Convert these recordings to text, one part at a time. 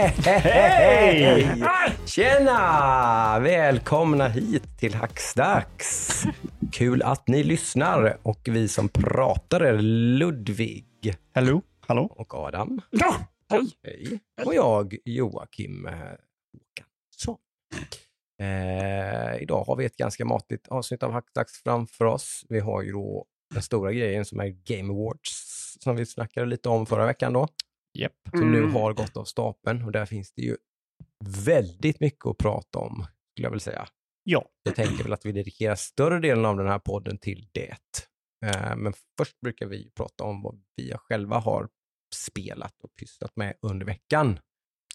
Hej! Tjena! Välkomna hit till Hackstacks. Kul att ni lyssnar och vi som pratar är Ludvig Hallå? Hallå? och Adam. Ja, hej. Hej. Och jag Joakim eh, Håkansson. Eh, idag har vi ett ganska matigt avsnitt av Hackstacks framför oss. Vi har ju då den stora grejen som är Game Awards som vi snackade lite om förra veckan då. Japp. som nu Mm. har gått av stapeln och där finns det ju väldigt mycket att prata om, skulle jag vilja säga. Ja. Jag tänker väl att vi dedikerar större delen av den här podden till det. Eh, Men först brukar vi prata om vad vi själva har spelat och pysslat med under veckan.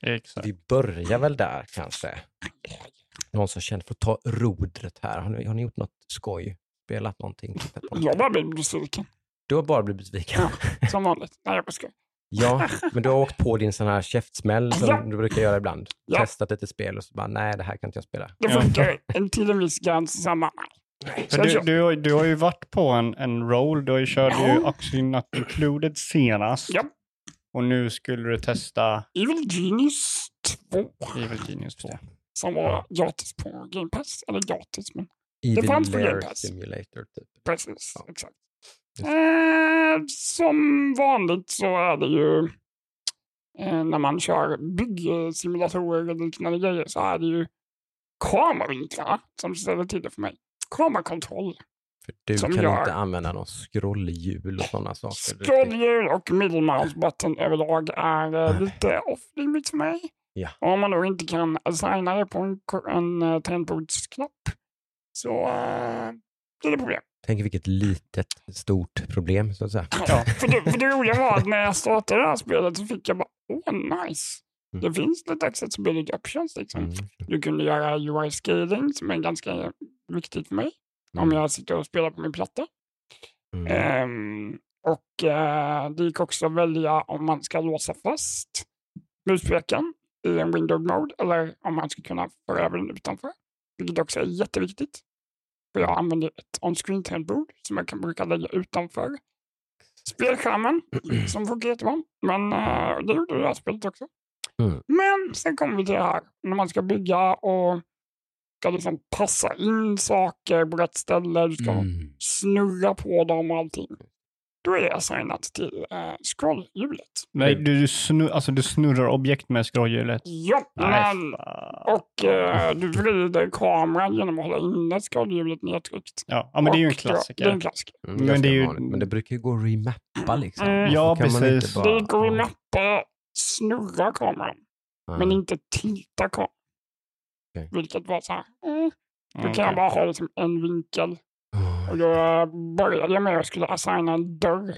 Exakt. Vi börjar väl där kanske. Någon som känner för att ta rodret här. Har ni, har ni gjort något skoj? Spelat någonting? Jag bara blev besviken. Du har bara blivit besviken. Som vanligt. Nej, jag bara skojar. Ja, men du har åkt på din sån här käftsmäll som Ja. du brukar göra ibland. Ja. Testat lite spel och så bara, nej det här kan inte jag spela. Det funkar en till en viss gräns. Samma. För du, du, har- du har ju varit på en, en roll. Du har ju kört ju Ja. Oxygen Not Included senast. Ja. Och nu skulle du testa Evil Genius 2. Evil Genius 2. Som var gratis på Game Pass. Eller gratis, men Evil fanns på Game Pass. Simulator typ. precis. Ja. Exakt. Eh, som vanligt så är det ju eh, när man kör byggsimulatorer och liknande grejer så är det ju kameravinklarna som ställer till det för mig. Kamerakontroll, För du Som kan gör- inte använda någon scrollhjul och sådana saker. scrollhjul och middle mouse button överlag är eh, lite off limit för mig. Ja. Och om man då inte kan assigna det på en, en uh, tangentbordsknapp så uh, blir det problem. Tänk vilket litet, stort problem så att säga. Ja. för, det, för det roliga var att när jag startade det här spelet så fick jag bara, åh nice. Mm. Det finns lite accessibility options liksom. Mm. Du kunde göra UI scaling som är ganska viktigt för mig om Mm. jag sitter och spelar på min platta. Mm. Ehm, och eh, det gick också att välja om man ska låsa fast muspekaren i en window mode eller om man ska kunna föra över den utanför. Vilket också är jätteviktigt. För jag använder ett on-screen tangentbord som jag kan brukar lägga utanför spelskärmen som funkar jättebra. Men eh, det gjorde det här spelet också. Mm. Men sen kommer vi till det här när man ska bygga och ska liksom passa in saker på rätt ställe. Du ska Mm. snurra på dem och allting. Då är det assignat till eh, scrollhjulet. Nej, du, du, snur, alltså, du snurrar objekt med scrollhjulet. Ja, Nej, men, fan. och eh, du vrider kameran genom att hålla inne scrollhjulet nedtryckt. Ja, ja, men det är ju en ja, Det är klassiker. en klassiker. Mm, Men det är ju- vanligt. men det brukar ju gå att remappa liksom. Mm. Ja, precis. bara- Det går att mappa snurra kameran, Ja. men inte tilta kameran. Okej. Vilket var så här, mm, då kan Okej. jag bara ha liksom en vinkel. Och då började jag med att jag skulle assigna en dörr.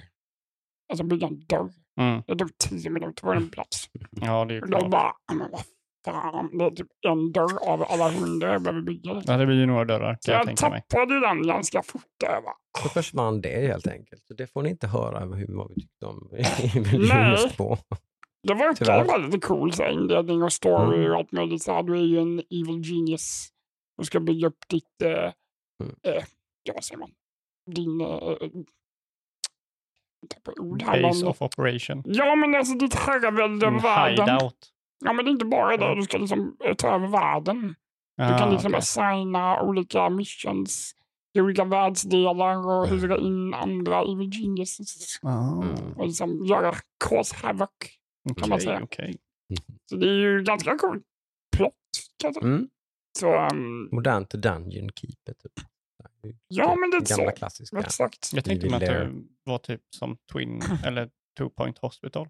Alltså bygga en dörr. Mm. Det tog tio minuter på en plats. Ja, det är ju Och då klart. bara, "Ja, men vad fan, det är typ en dörr av alla hundra jag behöver bygga. Ja, det blir ju några dörrar, Så kan jag jag tänka mig. tappade den ganska fort där. Så försvann det helt enkelt. Så det får ni inte höra hur vad vi tyckte om. Genius 2. Det verkar vara lite cool, så inledning och story Mm. och allt möjligt. Så här, du är ju en evil genius och ska bygga upp ditt, eh, Mm. eh, vad säger man, din, eh, tappar ord Base of operation. Ja men alltså ditt herravälde över världen. hideout. Ja men det är inte bara det, Ja. du ska liksom eh, ta över världen. Du Ah, kan liksom okej. assigna olika missions i olika världsdelar och Mm. hyra in andra evil geniuses. Ah, Mm. Och liksom göra cause havoc. kan man okej, säga. okej. Så det är ju ganska cool plott. Kan jag säga. Mm. Så um, Modernt Dungeon Keeper typ. Ja, men det är Gamla så. klassiska. exakt. Jag tänkte mig att det var typ som Twin eller Two Point Hospital.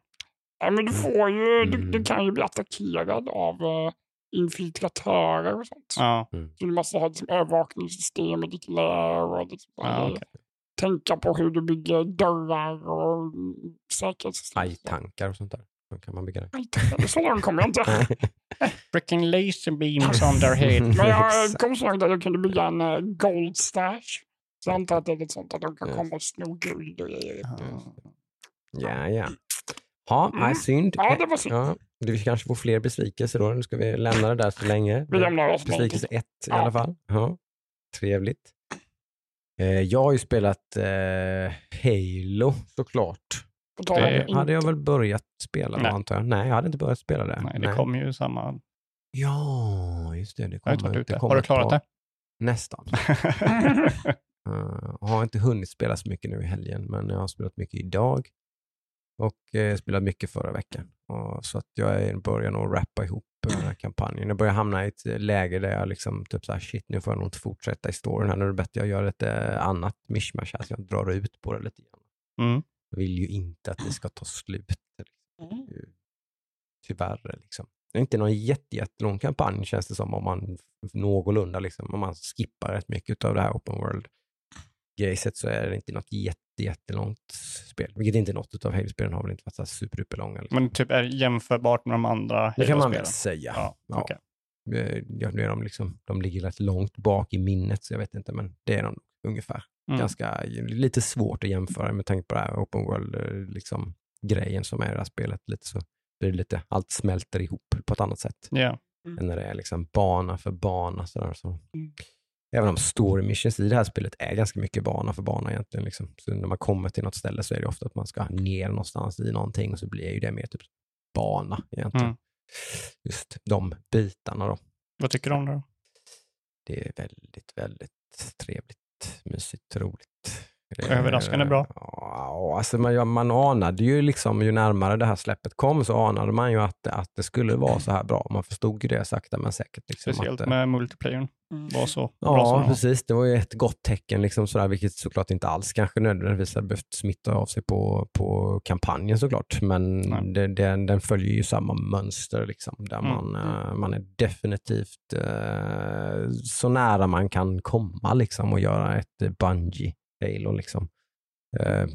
Ja, men du får ju, du, Mm. du kan ju bli attackerad av uh, infiltratörer och sånt. Ja, Så du måste ha liksom, övervakningssystem i ditt läger och liksom, ja okej. tänka på hur du bygger dörrar och mm, säkerhetssystem. Aj-tankar och sånt där. Då kan man bygga det. Aj-tankar, Så långt kommer jag inte. Freaking laser beams on their head. Men jag kom så långt att jag kunde bygga en uh, gold stash. Så jag antar att det är lite sånt att de kan komma och sno guld och grejer. Ja, ja. Ja, Mm. nej, synd. Ja, det var synd. Ja, du kanske får fler besvikelser då. Nu ska vi lämna det där så länge. Vi lämnar oss med Besvikelse ett i Ja. alla fall. Ja. Trevligt. Eh, jag har ju spelat eh, Halo såklart. Det inte- hade jag väl börjat spela Nej. antar jag. Nej, jag hade inte börjat spela det. Nej, det kommer ju samma. Ja, just det. Det Jag har inte Har du klarat det? Nästan. Uh, har inte hunnit spela så mycket nu i helgen, men jag har spelat mycket idag och eh, spelat mycket förra veckan. Och, så att jag är- börjar nog rappa ihop eh, den här kampanjen. Jag börjar hamna i ett eh, läge där jag liksom typ så här, shit, nu får jag nog inte fortsätta i storyn här. Nu är det bättre jag gör lite annat mishmash här, så jag drar ut på det lite grann. Mm. Vill ju inte att det ska ta slut. Mm. Ju- Tyvärr. Liksom. Det är inte någon jätte, jättelång kampanj känns det som om man någorlunda, liksom, om man skippar rätt mycket av det här open world grejset så är det inte något jätte, jättelångt spel. Vilket inte något av Halo-spelen har väl inte varit så superduperlånga. Liksom. Men typ är jämförbart med de andra det kan man väl säga. Ja, Ja. okej. Eh, Ja, nu är de, liksom, de ligger rätt långt bak i minnet så jag vet inte, men det är de ungefär. Mm. Ganska, lite svårt att jämföra med tanke på det här open world eh, liksom, grejen som är i det här spelet. Lite så, det är lite, allt smälter ihop på ett annat sätt Ja. än när det är liksom bana för bana. Sådär, så. Mm. Även om story missions i det här spelet är ganska mycket bana för bana egentligen. Liksom. Så när man kommer till något ställe så är det ofta att man ska ner någonstans i någonting och så blir ju det mer typ bana egentligen. Mm. Just de bitarna då. Vad tycker du om det då? Det är väldigt, väldigt trevligt, mysigt, roligt. Det är- Överraskande bra. Ja, alltså man, man anade ju liksom, ju närmare det här släppet kom så anade man ju att, att det skulle vara så här bra. Man förstod ju det sakta men säkert. Liksom, Speciellt att, med multiplayern. Mm. Var så bra som Ja, den var. precis. Det var ju ett gott tecken, liksom sådär, vilket såklart inte alls kanske nödvändigtvis hade behövt smitta av sig på, på kampanjen såklart. Men Nej. det, den, den följer ju samma mönster, liksom, där Mm. man, eh, man är definitivt eh, så nära man kan komma liksom, och göra ett bungee Halo. Liksom. Eh,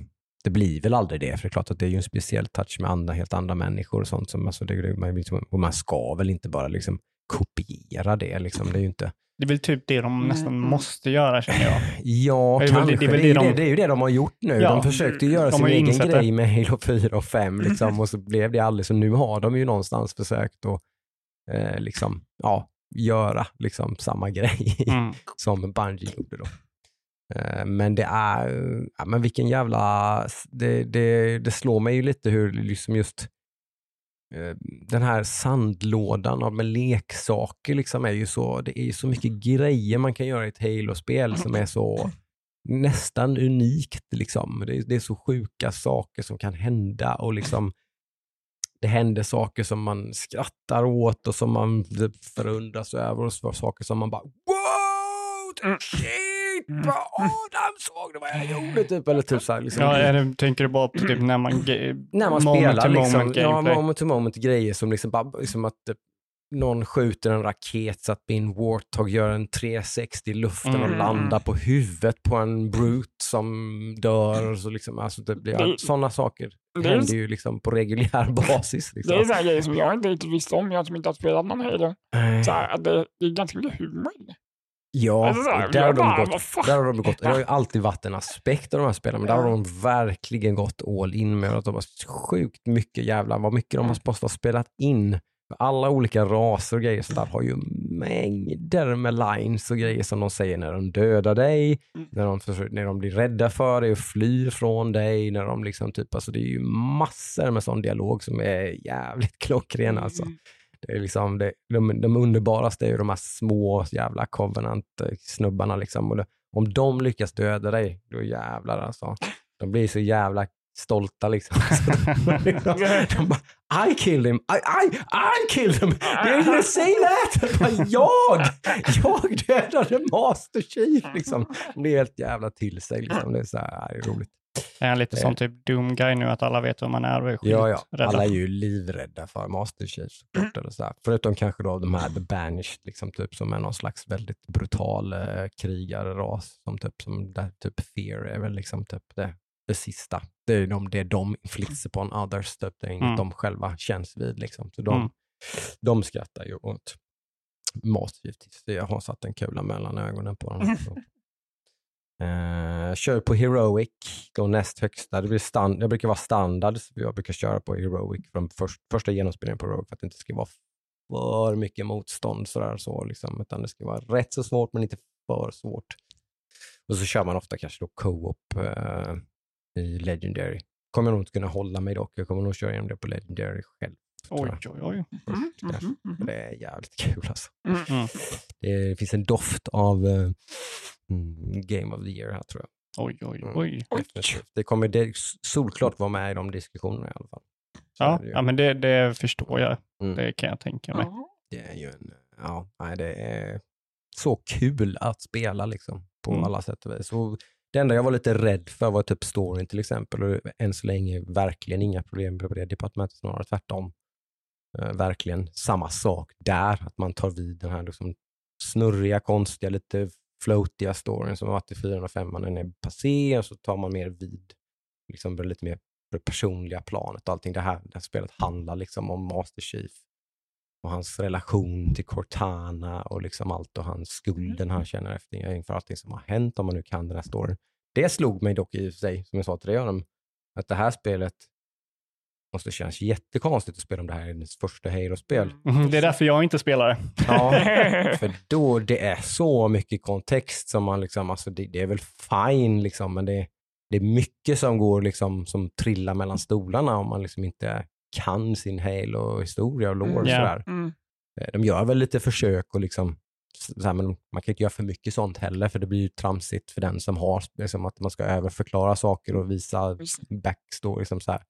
det blir väl aldrig det, för det är klart att det är ju en speciell touch med andra, helt andra människor och sånt. Som, alltså det, man, liksom- och man ska väl inte bara liksom, kopiera det. Liksom. Det är ju inte Det är väl typ det de nästan Mm. måste göra känner jag. Ja, Det är väl- kanske. det Det är det ju de- det, det är ju det de har gjort nu. Ja. de försökte ju göra De sin egen grej med Halo 4 och 5 liksom, och så blev det aldrig så. Nu har de ju någonstans försökt att eh, liksom, ja, göra liksom, samma grej Mm. som Bungie gjorde då. Eh, Men det är, ja, men vilken jävla, det, det, det slår mig ju lite hur liksom just eh, den här sandlådan av med leksaker liksom är ju så, det är ju så mycket grejer man kan göra i ett Halo-spel som är så nästan unikt liksom. Det är, det är så sjuka saker som kan hända och liksom det händer saker som man skrattar åt och som man förundras över och saker som man bara wow, shit, vad Adam såg det vad jag gjorde typ. Eller typ så här, liksom. Ja, är det, tänker du bara på typ när man... När man moment spelar liksom, moment ja, moment to moment grejer som liksom bara, liksom att eh, någon skjuter en raket så att min Warthog gör en 360 i luften och Mm. landar på huvudet på en brute som dör. Så liksom, alltså det blir, Det- sådana saker det är- händer ju liksom på reguljär basis. Det är Liksom. sådana grejer som jag inte riktigt visste om, jag som inte har spelat någon. Nej. Så här, det, det är ganska mycket humor i det. Ja, där har de gått? Där har de gått, det har ju alltid varit en aspekt av de här spelen, men där har de verkligen gått all in med att de har sjukt mycket jävla, vad mycket de har måste ha spelat in. Alla olika raser och grejer så där har ju mängder med lines och grejer som de säger när de dödar dig, Mm. när de, försöker, när de blir rädda för dig och flyr från dig, när de liksom typ, alltså det är ju massor med sån dialog som är jävligt klockren alltså. Mm. Det är liksom det, de, de underbaraste är ju de här små jävla Covenant-snubbarna. Liksom. Och det, om de lyckas döda dig, då jävlar alltså. De blir så jävla stolta liksom. Så de, liksom de bara, I killed him, I, I, I killed him, did you say that? Bara, jag, jag dödade Master Chief liksom. De blir helt jävla till sig liksom. Det är så här, det är roligt. Är han lite Det- som typ Doom Guy nu, att alla vet vem man är och är Ja, ja. Alla är ju livrädda för Master Chief såklart. Eller så här. Förutom kanske då de här The Banished, liksom, typ, som är någon slags väldigt brutal eh, krigarras. Som typ, som där, typ Fear är väl liksom typ det, det sista. Det är de, det är de inflikter på en others, typ. det är inget Mm. de själva känns vid. Liksom. Så de, Mm. de skrattar ju åt tills jag har satt en kula mellan ögonen på dem. Eh, jag kör på Heroic, då näst högsta. Det blir stand, jag brukar vara standard, så jag brukar köra på Heroic från först, första genomspelningen på Heroic för att det inte ska vara för mycket motstånd. Sådär, så, liksom, utan det ska vara rätt så svårt men inte för svårt. Och så kör man ofta kanske då co-op eh, i Legendary. kommer jag nog inte kunna hålla mig dock. Jag kommer nog köra igenom det på Legendary själv. Oj, oj, oj. Mm, mhm, mhm. För Det är jävligt kul alltså. Mm. Mm. Det finns en doft av mm, Game of the Year här tror jag. Oj, oj, Mm. oj. Det kommer det solklart vara med i de diskussionerna i alla fall. Så Ja, det ja men det, det förstår jag. Mm. Det kan jag tänka mig. Det är ju en, ja, nej, det är så kul att spela liksom på Mm. alla sätt och vis. Och det enda jag var lite rädd för var typ storyn till exempel och än så länge verkligen inga problem på det departementet, snarare tvärtom. Eh, verkligen samma sak där, att man tar vid den här liksom snurriga, konstiga, lite floatiga storyn som har varit i 405, den är passé och så tar man mer vid liksom lite mer på det personliga planet och allting. Det här, det här spelet handlar liksom om Master Chief och hans relation till Cortana och liksom allt och hans skulden han känner efter inför allting som har hänt om man nu kan den här storyn. Det slog mig dock i och för sig, som jag sa till dig att det här spelet måste kännas jättekonstigt att spela om det här är ens första Halo-spel. Mhm, Det är därför jag inte spelar det. Ja, för då det är så mycket kontext som man liksom, alltså det, det är väl fine liksom, men det, det är mycket som går liksom, som trillar mellan stolarna om man liksom inte kan sin Halo-historia och lore och Mm, sådär. Mm. Eh, De gör väl lite försök och liksom, så här, men man kan inte göra för mycket sånt heller för det blir ju tramsigt för den som har, liksom att man ska överförklara saker och visa backstory. Liksom så här.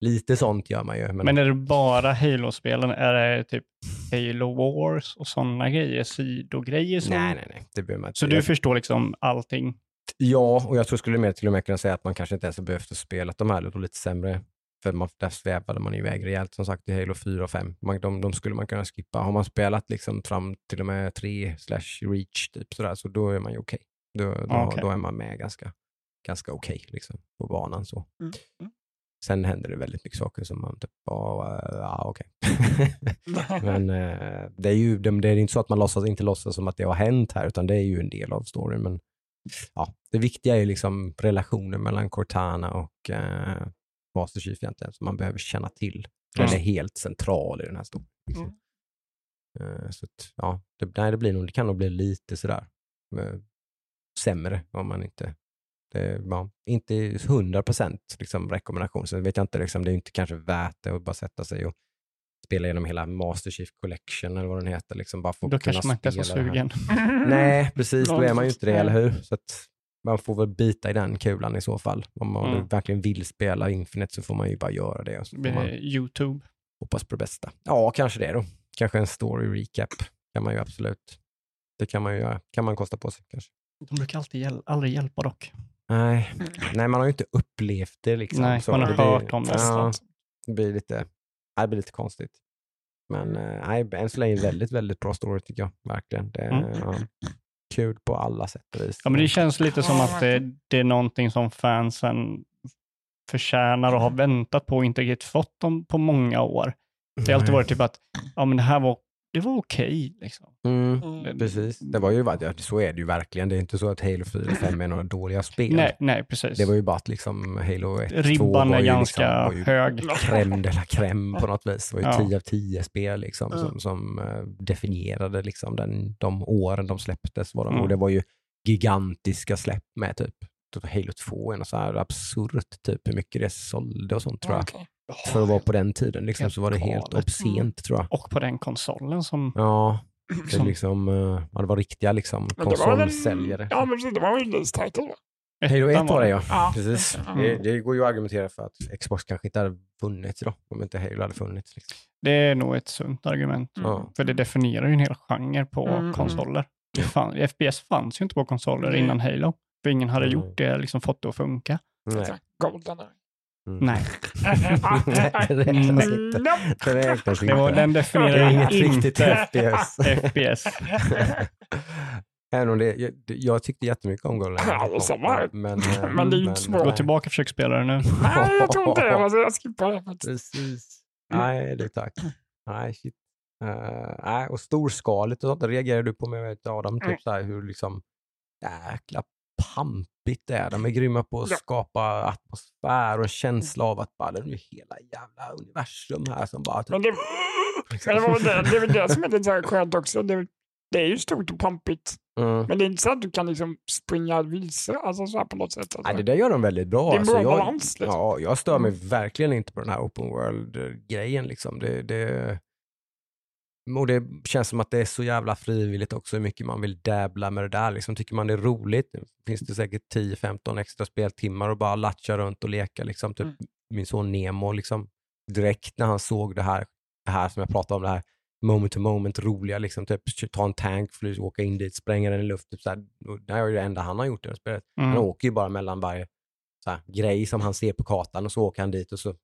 Lite sånt gör man ju. Men, Men är det bara Halo-spelen? Är det typ Halo Wars och sådana grejer? Sidogrejer? Som... nej, nej, nej. Det behöver man inte. Så du förstår liksom allting? Ja, och jag tror skulle mer till och med kunna säga att man kanske inte ens har behövt spela de här lite sämre. För man, där svävade man iväg rejält som sagt i Halo 4 och 5. Man, de, de skulle man kunna skippa. Har man spelat liksom fram till och med 3 slash reach typ sådär, så då är man ju okej. Då, då, Okej. då är man med ganska, ganska okej liksom, på banan. Så. Mm. Mm. Sen händer det väldigt mycket saker som man typ, ja, ja okej. Men eh, det är ju det, det är inte så att man låtsas, inte låtsas som att det har hänt här, utan det är ju en del av storyn. Men ja, det viktiga är ju liksom relationen mellan Cortana och eh, Master Chief egentligen, som man behöver känna till. Den Ja. är helt central i den här storyn. Liksom. Eh, så att, ja, det, nej, det, blir nog, det kan nog bli lite sådär eh, sämre om man inte det, ja, inte 100 procent liksom, rekommendation. Sen vet jag inte, liksom, det är inte kanske värt det att bara sätta sig och spela igenom hela Master Chief Collection eller vad den heter. Liksom, bara för att Då kunna kanske man inte är så sugen. Nej, precis. Då är man ju inte det, eller hur? Så att man får väl bita i den kulan i så fall. Om man Mm. verkligen vill spela Infinite så får man ju bara göra det och så får man Eh, Youtube. hoppas på det bästa. Ja, kanske det då. Kanske en story recap kan man ju absolut. Det kan man ju göra. Kan man kosta på sig kanske. De brukar alltid hjäl- aldrig hjälpa dock. Nej, nej man har ju inte upplevt det liksom. Nej, så man har det blir- hört om det. Ja, det blir lite, det blir lite konstigt. Men eh, nej, än så länge väldigt, väldigt bra story tycker jag. Verkligen. Det är Mm. ja, kul på alla sätt och vis. Ja, men det känns lite som att det, det är någonting som fansen förtjänar och har väntat på och inte riktigt fått dem på många år. Det har alltid varit typ att ja, men det här var, det var okej. liksom. Mm, Mm. precis. Det var ju, så är det ju verkligen. Det är inte så att Halo 4 och 5 är några dåliga spel. Nej, nej, precis. Det var ju bara att liksom Halo 1 2 Ribban var är ju ganska liksom, var ju hög. crème de la crème på något vis. Det var ju Ja. 10 av 10 spel liksom, som, som eh, definierade liksom den, de åren de släpptes. Var de, Mm. Och det var ju gigantiska släpp med typ typ Halo 2 och så här absurt typ hur mycket det sålde och sånt tror jag. Okej. För att vara på den tiden liksom, så var det helt obscent tror jag. Och på den konsolen som... Ja, det, Som- liksom, eh, ja, det var riktiga liksom, konsolsäljare. Ja, men det var en release title va? Halo 1 var det ja. Ja. Precis. Mm. Det, det går ju att argumentera för att Xbox kanske inte hade funnits idag om inte Halo hade funnits. Liksom. Det är nog ett sunt argument. Mm. För det definierar ju en hel genre på Mm, konsoler. Fan, FPS fanns ju inte på konsoler innan Halo. För ingen hade Mm. gjort det, liksom fått det att funka. Nej. Goldeneye. Mm. Nej, det räknas inte. Det var, den definierar inget riktigt inte FPS. FPS. Även om det, jag, jag tyckte jättemycket om samma här. Men, eh, Men det är ju inte svårt. Gå tillbaka och försök spela det nu. Nej, jag tror inte det. Alltså, jag skippar det faktiskt. Precis. Nej, det tack. Nej, shit. Eh, nej, och storskaligt och sånt, det reagerar du på med Adam, Mm. typ så här hur liksom jäkla pampigt det är. De är grymma på att Ja. skapa atmosfär och en känsla av att bara, det är hela jävla universum här som bara... Typ, Men det, men det, var det, det är väl det som är lite så här skönt också. Det, det är ju stort och pampigt. Mm. Men det är inte så att du kan liksom springa vilse alltså så på något sätt. Alltså. Nej, det där gör de väldigt bra. Det är en bra Alltså, jag, balans, liksom. ja, jag stör mig Mm. verkligen inte på den här open world-grejen. Liksom. Det, det, och det känns som att det är så jävla frivilligt också hur mycket man vill dabbla med det där. Liksom. Tycker man det är roligt finns det säkert 10-15 extra speltimmar och bara latcha runt och leka. Liksom. Typ Mm. Min son Nemo, liksom, direkt när han såg det här, det här som jag pratade om, det här moment to moment roliga, liksom, typ, ta en tank, fly, åka in dit, spränga den i luft. Typ, Det här är det enda han har gjort i det spelet. Han Mm. åker ju bara mellan varje så här, grej som han ser på kartan och så åker han dit och så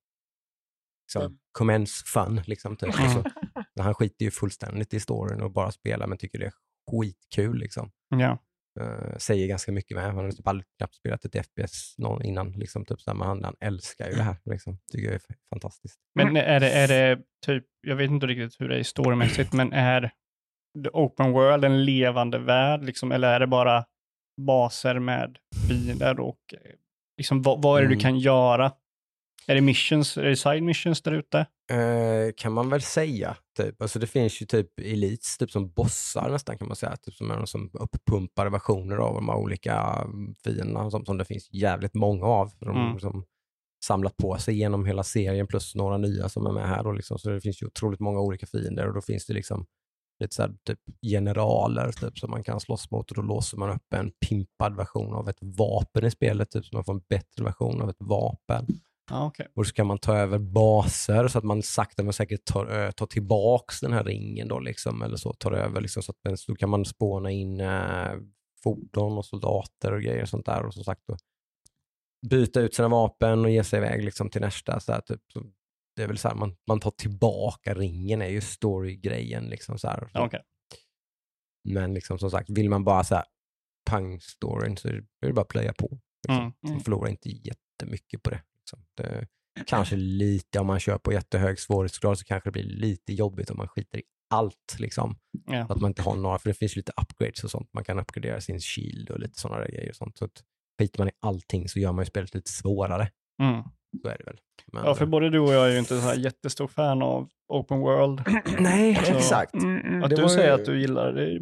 liksom, Mm. commence fun. Liksom, typ. Så, han skiter ju fullständigt i storyn och bara spelar men tycker det är skitkul. Liksom. Ja. Eh, säger ganska mycket med. Han har typ aldrig knappt spelat ett FPS någon innan. Liksom, typ, så men han, han älskar ju det här. Liksom. Tycker jag är fantastiskt. Men är det, är det typ, jag vet inte riktigt hur det är storymässigt, men är the open world en levande värld, liksom, eller är det bara baser med fiender och eh, liksom, vad, vad är det Mm. du kan göra? Är det missions, är det side missions där ute? Eh, kan man väl säga. Typ. Alltså det finns ju typ elites, typ som bossar nästan kan man säga. Typ som är de som uppumpade versioner av de här olika mm, fienderna som, som det finns jävligt många av. De Mm. som samlat på sig genom hela serien plus några nya som är med här. Då, liksom. Så det finns ju otroligt många olika fiender och då finns det liksom lite så här, typ generaler typ, som man kan slåss mot och då låser man upp en pimpad version av ett vapen i spelet, typ, så man får en bättre version av ett vapen. Ja, okej. Och så kan man ta över baser så att man sakta men säkert tar, ö, tar tillbaks den här ringen då liksom, eller så, tar över liksom, så att så kan man spåna in eh, fordon och soldater och grejer och sånt där och som sagt då byta ut sina vapen och ge sig iväg liksom till nästa. Så här, typ, så det är väl så här, man, man tar tillbaka ringen är ju story-grejen liksom så här. Ja, okej. Men liksom som sagt, vill man bara så här pang-storyn så är det bara att plöja på. Liksom. Mm. Man förlorar inte jättemycket på det. Liksom. det. Kanske lite om man kör på jättehög svårighetsgrad så kanske det blir lite jobbigt om man skiter i allt. Liksom. Ja. Att man inte har några, för det finns lite upgrades och sånt. Man kan uppgradera sin shield och lite sådana där grejer. Och sånt. Så att skiter man i allting så gör man ju spelet lite svårare. Mm. Så är det väl. Men, Ja, för både du och jag är ju inte så här jättestor fan av open world. Nej, Så- exakt. Mm, mm. Att Det du var ju- säger att du gillar det,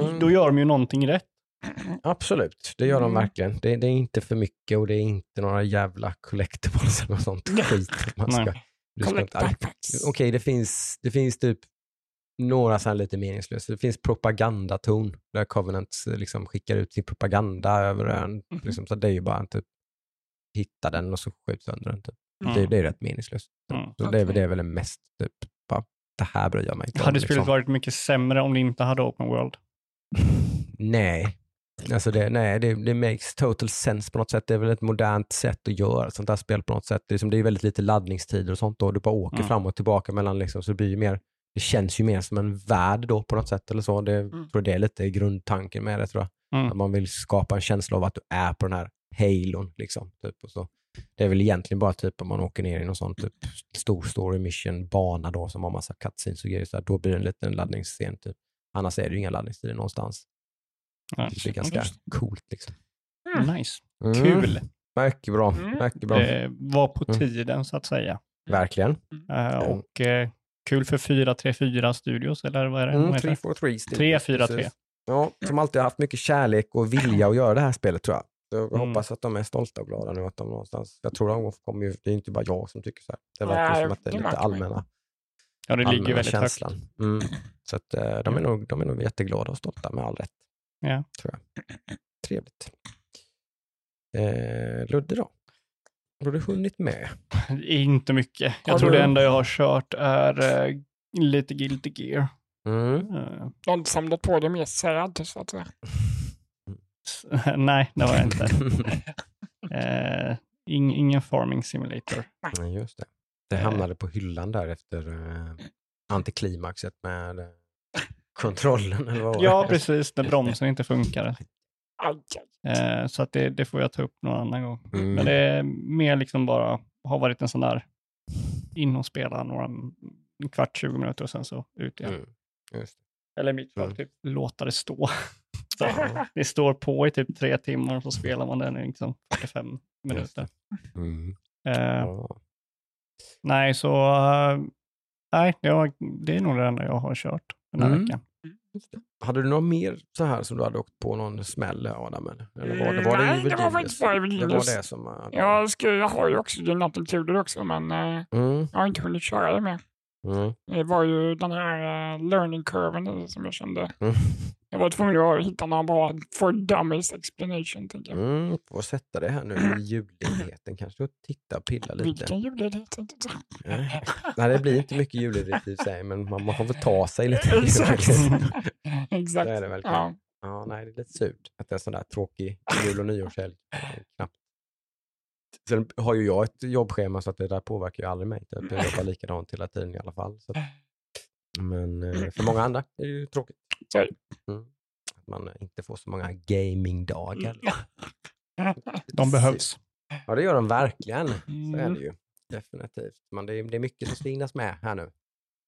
Mm. då gör de ju någonting rätt. Absolut, det gör de Mm. verkligen. Det, det är inte för mycket och det är inte några jävla collectibles eller något sånt skit. Man ska, Nej. du ska Collect inte, backpacks. Okej, det, finns, det finns typ några så här lite meningslösa. Det finns propagandaton där Covenant eh, liksom skickar ut sin propaganda över ön. Mhm. Liksom, så det är ju bara en typ hitta den och så skjut sönder den. Typ. Mm. Det, det är rätt meningslöst. Mm. Så det, är det är väl det mest, typ, bara, det här bryr jag mig inte om. Hade spelet liksom. varit mycket sämre om det inte hade open world? Nej. Alltså det, nej, det, det makes total sense på något sätt. Det är väl ett modernt sätt att göra ett sånt här spel på något sätt. Det är, som, det är väldigt lite laddningstider och sånt då. Du bara åker Mm. fram och tillbaka mellan liksom, så det blir ju mer, det känns ju mer som en värld då på något sätt eller så. Det, Mm. tror det är lite grundtanken med det tror jag. Mm. Att man vill skapa en känsla av att du är på den här halon liksom. Typ, och så. Det är väl egentligen bara typ om man åker ner i någon sån typ stor story mission bana då som har massa cutscenes och grejer. Så här, då blir det en liten laddningsscen typ. Annars är det ju inga laddningstider någonstans. Ja. Det är ganska coolt liksom. Nice. Mm. Kul. Mycket bra. Mm. Mycket bra. Det var på Mm. tiden så att säga. Verkligen. Eh, Mm. och eh, kul för 434 Studios, eller vad är det? Mm, de heter? 343 Studios, 343. precis. Ja, som alltid har haft mycket kärlek och vilja att göra det här spelet tror jag. Så jag Mm. hoppas att de är stolta och glada nu. Att de någonstans, jag tror de kommer ju, det är inte bara jag som tycker så här. Det verkar som att det är lite allmänna, Ja, det ligger väldigt känslan. högt. Mm. Så att, eh, de, är nog, de är nog jätteglada och stolta med all rätt. Ja. Tror jag. Trevligt. Eh, Ludde då? Har du hunnit med? Inte mycket. Jag Har tror du- det enda jag har kört är eh, lite Guilty Gear. Mm. Eh, Du har inte samlat på dig mer säd så att säga. nej, det har jag inte. Eh, ing, ingen farming simulator. Nej, just det. Det Eh. hamnade på hyllan där efter eh, antiklimaxet med eh, kontrollen. Eller vad Ja, precis. När bromsen inte funkar. Eh, så att det, det får jag ta upp någon annan gång. Mm. Men det är mer liksom bara, har varit en sån där in och spela några, en kvart, 20 minuter och sen så ut igen. Mm. Just Eller i mitt fall, Mm. typ låta det stå. så, det står på i typ tre timmar och så spelar man den i liksom 45 minuter. Mm. Eh, Ja. nej, så eh, nej, jag, det är nog det enda jag har kört den här Mm. veckan. Hade du något mer så här som du hade åkt på någon smäll Adam? Eller var det, var det Nej, det var Genius? faktiskt bara Evil Det Genius. var det som... hade- Jag, ska, jag har ju också Included också, men eh, Mm, jag har inte hunnit köra det med. mm, Det var ju den här uh, learning curven som jag kände. mm. Jag var tvungen att hitta någon bra for dummies explanation. Tänker jag. Mm, får sätta det här nu i julledigheten kanske och titta och pilla lite. Vilken julledighet. Nej. Nej, det blir inte mycket julledighet i sig, men man, får väl ta sig lite. Exakt. Det Exakt. är det verkligen. Ja. Ja, nej, det är lite surt att det är sån där tråkig jul och nyårshelg. Knappt. Sen har ju jag ett jobbschema så att det där påverkar ju aldrig mig. Jag jobbar likadant hela tiden i alla fall. Så. Men eh, för många andra är det ju tråkigt. Så är Mm. Att man inte får så många gamingdagar. De behövs. Ja, det gör de verkligen. Så är Mm. det ju. Definitivt. Men det är, det är mycket som ska hinnas med här nu.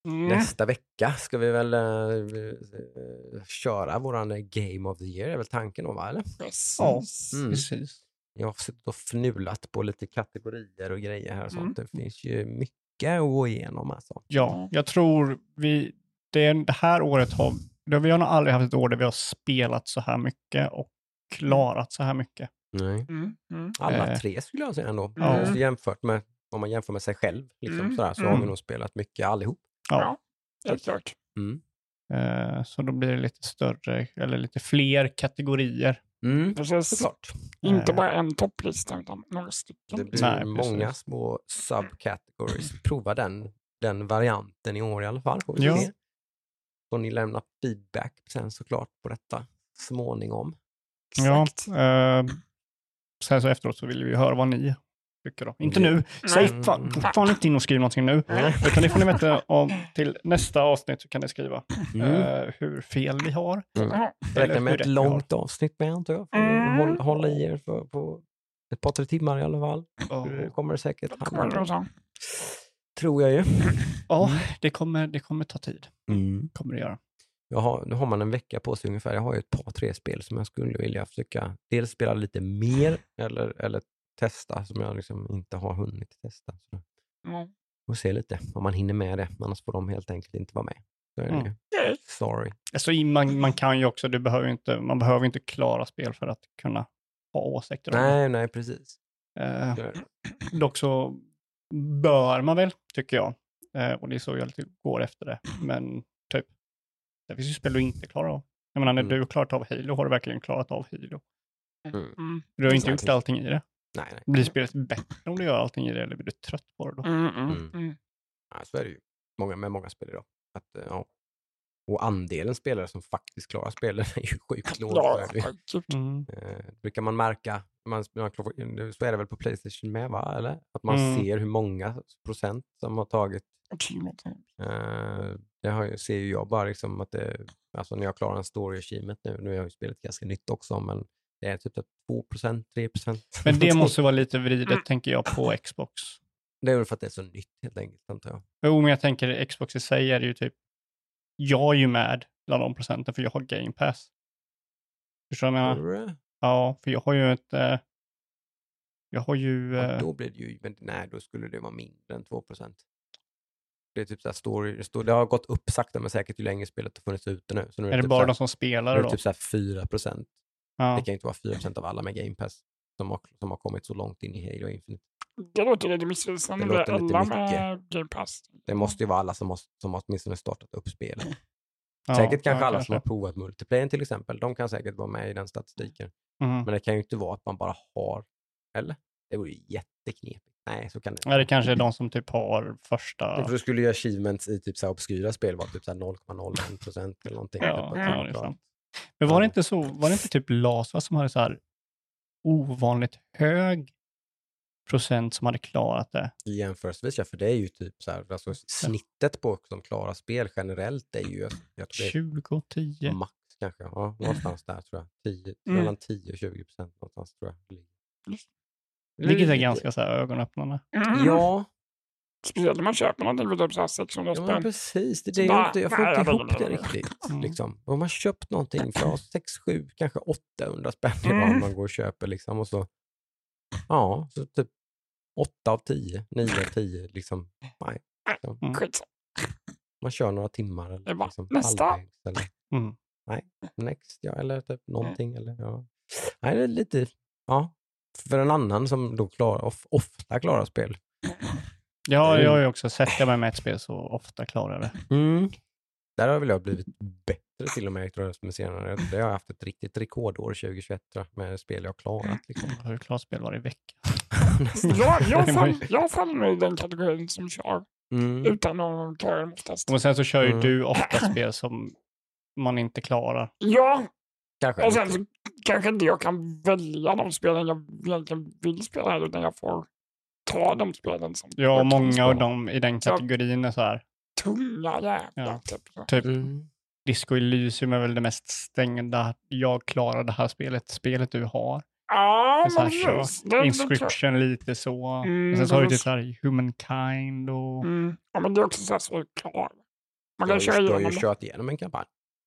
Mm. Nästa vecka ska vi väl eh, eh, köra våran Game of the Year, är väl tanken då, va? Eller? Precis. Mm. Precis. Jag har suttit och fnulat på lite kategorier och grejer här och sånt. Mm. Det finns ju mycket att gå igenom alltså. Ja, jag tror vi, det, det här året har, det, vi har nog aldrig haft ett år där vi har spelat så här mycket och klarat så här mycket. Nej. Mm. Mm. Alla Eh. tre skulle jag säga ändå. Just jämfört med, om man jämför med sig själv liksom, Mm. sådär, så har Mm. vi nog spelat mycket allihop. Ja. Ja. Helt klart. Mm. Eh, så då blir det lite större, eller lite fler kategorier. Mm. Precis. Såklart. Inte Eh. bara en topplista utan några Det stycken. blir Nej, många små subcategories. Prova den, den varianten i år i alla fall. Ja. Får ni lämna feedback sen såklart på detta småningom. Ja, Exakt. eh, sen så efteråt så vill vi höra vad ni tycker. Då. Inte Mm. nu. Säg Mm. fan, inte in och skriv någonting nu. Utan det får ni veta om till nästa avsnitt så kan ni skriva Mm. eh, hur fel vi har. Ja. Räkna med ett långt avsnitt med antar jag. Mm. att hålla, i er för, på ett par, tre timmar i alla fall. Ja. Det kommer det säkert Kommer det hamna. Tror jag ju. Ja, det kommer, det kommer ta tid. Mm. Kommer det göra. Jag har, nu har man en vecka på sig ungefär. Jag har ju ett par, tre spel som jag skulle vilja försöka dels spela lite mer eller, eller testa som jag liksom inte har hunnit testa. Så Ja. och se lite om man hinner med det. Annars får de helt enkelt inte vara med. Så är det Mm. Sorry. Alltså, man, man kan ju också, det behöver inte, man behöver inte klara spel för att kunna ha åsikter. Nej, nej precis. Eh, dock så bör man väl, tycker jag. Eh, och det är så jag lite går efter det. Men typ, det finns ju spel du inte klarar av. Jag menar, när Mm. du har klarat av Halo har du verkligen klarat av Halo. Mm. Mm. Du har inte gjort allting i det. Nej, nej. Blir spelet bättre om du gör allting i det eller blir du trött på det då? Mm, mm, Mm. mm. Ja, så är det ju. Många, med många spel idag. Att, eh, ja. Och andelen spelare som faktiskt klarar spelen är ju sjukt låg. Ja, det herregud. Mm. Eh, brukar man märka, man, man, så är det väl på Playstation med va? Eller? Att man Mm. ser hur många procent som har tagit. Achievement. Eh, det har, ser ju jag bara liksom att det, alltså när jag klarar en story achievement nu, nu har jag ju spelet ganska nytt också, men det är typ 2 procent, 3 procent. Men det måste vara lite vridet, tänker jag, på Xbox. Det är väl för att det är så nytt helt enkelt, antar jag. Jo, men jag tänker Xbox i sig är ju typ, jag är ju med bland de procenten för jag har Game Pass. Förstår du vad jag menar? Ja, för jag har ju ett, eh, jag har ju, Ja, eh, då blir det ju, men nej, då skulle det vara mindre än 2 procent. Det är typ så här story, det, har gått upp sakta men säkert ju längre spelet har funnits ute nu. Så nu är det typ bara så de här, som nu spelar är det det då? typ så här 4 procent. Ja. Det kan ju inte vara 4 procent av alla med Game Pass som har, som har kommit så långt in i Halo Infinite. Det låter lite missvisande. Det Det låter är lite alla mycket. med Game Pass. Det måste ju vara alla som har, som har åtminstone startat upp spelet. Ja, säkert kanske ja, alla som har provat multiplayer till exempel. De kan säkert vara med i den statistiken. Mhm. Men det kan ju inte vara att man bara har, eller? Det vore ju jätteknepigt. Nej, så kan det inte Ja, det kanske är de som typ har första... För då skulle ju achievements i typ så här obskyra spel vara typ så här 0,01 procent eller någonting. Ja, Typ, ja, det är sant. Men var det inte så, var det inte typ Lasa som hade så här ovanligt hög procent som hade klarat det? Jämförelsevis, ja, för det är ju typ så här, alltså snittet på som klarar spel generellt är ju, jag det 20, 10? är max kanske, ja, någonstans där tror jag. 10, Mm. Mellan 10 och 20 procent någonstans tror jag. Vilket är ganska så här ögonöppnande. Mm. Ja, Speciellt när man köper någonting för typ så här 600 ja men spänn. precis. Det är det bara, inte, jag får nej, inte ihop det riktigt. Mm. Liksom. Om man köpt någonting för 6, 7, kanske 800 spänn Mm. om man går och köper liksom och så, ja, så typ 8 av 10, 9 av 10 liksom. Nej. Mm. Skit. Man kör några timmar Det eller var liksom nästa. halvvägs. Eller, Mm. Next, ja, eller typ någonting. Eller, ja. Nej, det är lite, ja, för en annan som då klarar, of, ofta klarar spel. Ja, Mm. jag har ju också sett det med ett spel så ofta klarar det. Mm. Där har väl jag blivit bättre till och med tror jag, med senare. Det har jag haft ett riktigt rekordår 2021 tror jag, med spel jag har klarat. Liksom. Jag har ju klarat spel varje vecka. Jag, jag, Det fall, jag faller i den kategorin som kör Mm. utan att klara dem oftast. Och sen så kör ju Mm. du ofta spel som man inte klarar. Ja, Kanske. och sen så kanske inte jag kan välja de spelen jag egentligen vill spela här, utan jag får ta de spelen som Ja, kan många spela. av dem i den kategorin är så här. tunga jävlar. Ja. Typ. Typ Mm. Disco Elysium är väl det mest stängda. Jag klarar det här spelet, spelet du har. Ja, men kör. precis. Inscription lite så. Mm, och sen så har vi precis. typ så här Humankind och... Mm. Ja, men det är också så här så är klar. Man Du kan köra ju, du har igenom ju det. kört igenom en kampanj.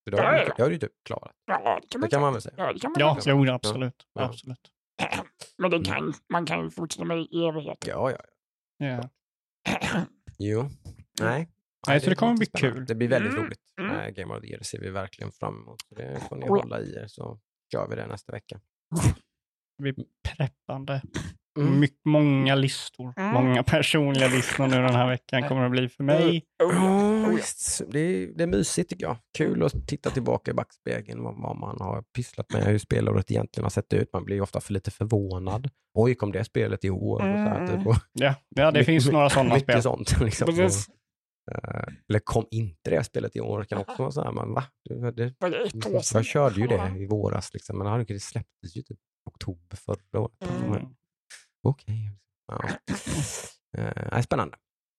Så det har, Ja, du, ju typ klarat. Ja, det kan man Det kan man väl säga. Ja, det kan man Ja, säga. jo, absolut. Ja. absolut. Men det kan, man kan ju fortsätta med i evigheter. Ja, ja. Ja. Jo. Nej. Nej, så det kommer bli kul. Det blir väldigt Mm. roligt. Mm. Eh, Game of the Year ser vi verkligen fram emot. Så det får ni Oh hålla i er så kör vi det nästa vecka. Vi preppande. Mm. My- många listor. Mm. Många personliga listor nu den här veckan kommer det bli för mig. Oh, ja. Ja, Oh, ja. visst. Det, är, det är mysigt tycker jag. Kul att titta tillbaka i backspegeln vad, vad man har pysslat med, hur spelåret egentligen har sett ut. Man blir ju ofta för lite förvånad. Oj, kom det spelet i år? Och så här, Mm. typ. och Ja, ja det mycket- finns några sådana mycket spel. sånt. Liksom. Precis. Eh, eller kom inte det spelet i år? kan också vara så här, man, va? Det, det, jag körde ju det i våras, liksom, men det släpptes ju typ oktober förra året. Mm. Okej. Ja. Eh, spännande.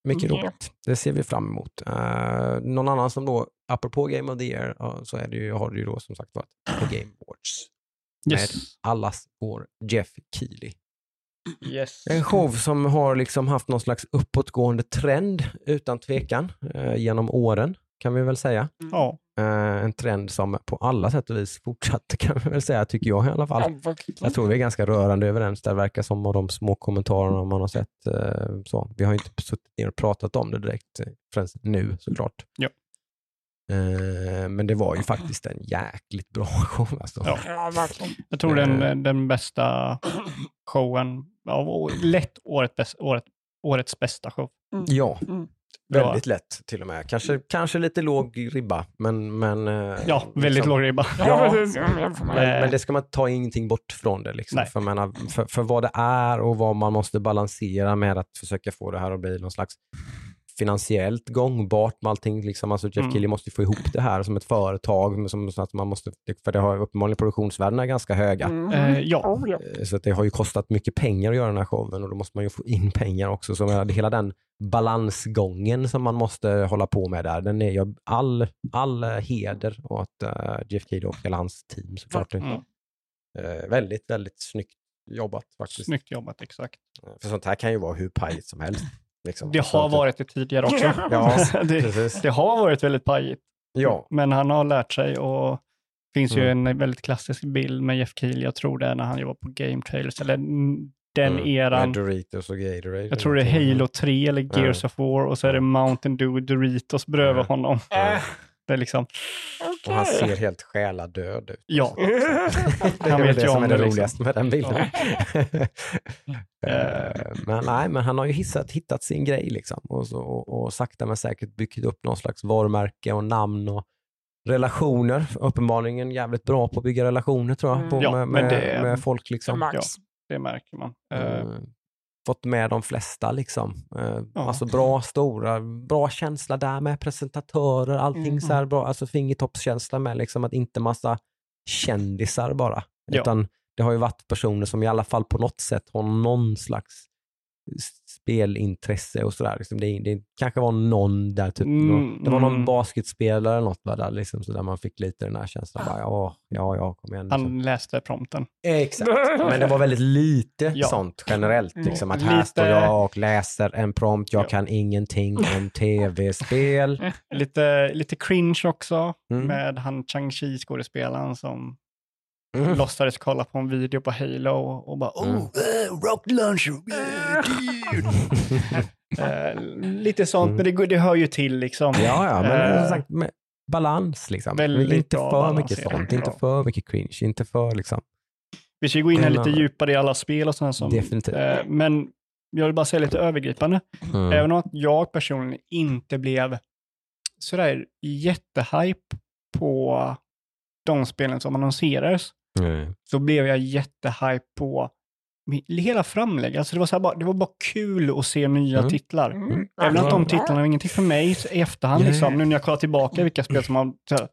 Mycket Ja. roligt. Det ser vi fram emot. Eh, någon annan som då, apropå Game of the Year, så är det ju, har det ju då som sagt varit The Game Awards. Yes. Allas vår Jeff Keely. yes. En show som har liksom haft någon slags uppåtgående trend utan tvekan eh, genom åren kan vi väl säga. Ja, Eh, en trend som på alla sätt och vis fortsatte kan vi väl säga, tycker jag i alla fall. Jag tror vi är ganska rörande överens där, verkar som av de små kommentarerna man har sett. eh, Så. Vi har ju inte suttit ner och pratat om det direkt eh, förrän nu såklart. Ja. Eh, Men det var ju faktiskt en jäkligt bra show. Alltså. Ja. Jag tror Eh. den, den bästa showen, ja, lätt året bäst, året, årets bästa show. ja Mm. Bra. väldigt lätt till och med. Kanske, kanske lite låg ribba, men... men eh, Ja, väldigt liksom- låg ribba. Ja, med. Men, Eh. men det ska man ta ingenting bort från det. Liksom. För, menar, för, för vad det är och vad man måste balansera med att försöka få det här att bli någon slags finansiellt gångbart med allting. Liksom. Alltså Jeff Mm. Keely måste ju få ihop det här som ett företag. Som, så att man måste, för det har uppenbarligen produktionsvärdena är ganska höga. Mm. Eh, ja. Oh. Eh, Så att det har ju kostat mycket pengar att göra den här showen och då måste man ju få in pengar också. Så hela den balansgången som man måste hålla på med där, den är ju all, all eh, heder åt uh, Jeff Keely och hela hans team såklart. Mm. Eh, väldigt, väldigt snyggt jobbat faktiskt. Snyggt jobbat, exakt. För sånt här kan ju vara hur pajigt som helst. Liksom. Det har varit det tidigare också. Ja, det, precis. det har varit väldigt pajigt. Ja, Men han har lärt sig och det finns ju Mm. en väldigt klassisk bild med Jeff Keely. Jag tror det är när han jobbar på Game Trailers, eller mm, den Mm, eran. med Doritos och Gatorade. Jag tror det är Halo 3 eller Gears of War och så är det Mountain Dew Doritos bredvid Mm. honom. Det är liksom, Och han ser helt själadöd ut. ja. Det är väl det som om är det det, liksom. roligaste med den bilden. Eh. Men, nej, men han har ju hissat, hittat sin grej liksom. och, så, och, och sakta men säkert byggt upp någon slags varumärke och namn och relationer. Uppenbarligen jävligt bra på att bygga relationer tror jag, Mm. på, Ja, med, men med, det- med folk. Det Liksom. Max. Ja. Det märker man. Eh, Eh, fått med de flesta liksom. Eh, Ja. Alltså bra, stora, bra känsla där med presentatörer, allting Mm. så här bra, alltså fingertoppskänsla med liksom att inte massa kändisar bara. Ja. Utan det har ju varit personer som i alla fall på något sätt har någon slags spelintresse och sådär. Liksom det, det kanske var någon där, typ, Mm, någon, det var någon mm. basketspelare eller något där, liksom, så där man fick lite den här känslan. Bara, ja, ja, ja, kom igen. Liksom. han läste prompten. Exakt, men det var väldigt lite Ja. sånt generellt. Mm. Liksom, att här Lite- står jag och läser en prompt, jag Ja. kan ingenting om tv-spel. Lite, lite cringe också Mm. med han Chang-Chi skådespelaren som Mm. låtsades kolla på en video på Halo och bara Mm. oh, eh, rock launcher, eh, dude." eh, Lite sånt, men det, går- det hör ju till liksom. Ja, ja, men Eh, som sagt, med, balans. Liksom. Väldigt inte för mycket balanserat. sånt, inte för mycket cringe, inte för liksom. Vi ska gå in här lite eh, djupare i alla spel och sådana som... Definitivt. Eh, men jag vill bara säga lite övergripande. Mm. Även om att jag personligen inte blev sådär jättehype på de spelen som annonserades, Mm. så blev jag jättehype på hela framlägget. Alltså det, var så här bara, det var bara kul att se nya Mm. titlar. Mm. Även att de titlarna var ingenting för mig i efterhand, Nej. liksom, nu när jag kollar tillbaka vilka spel som har... så här,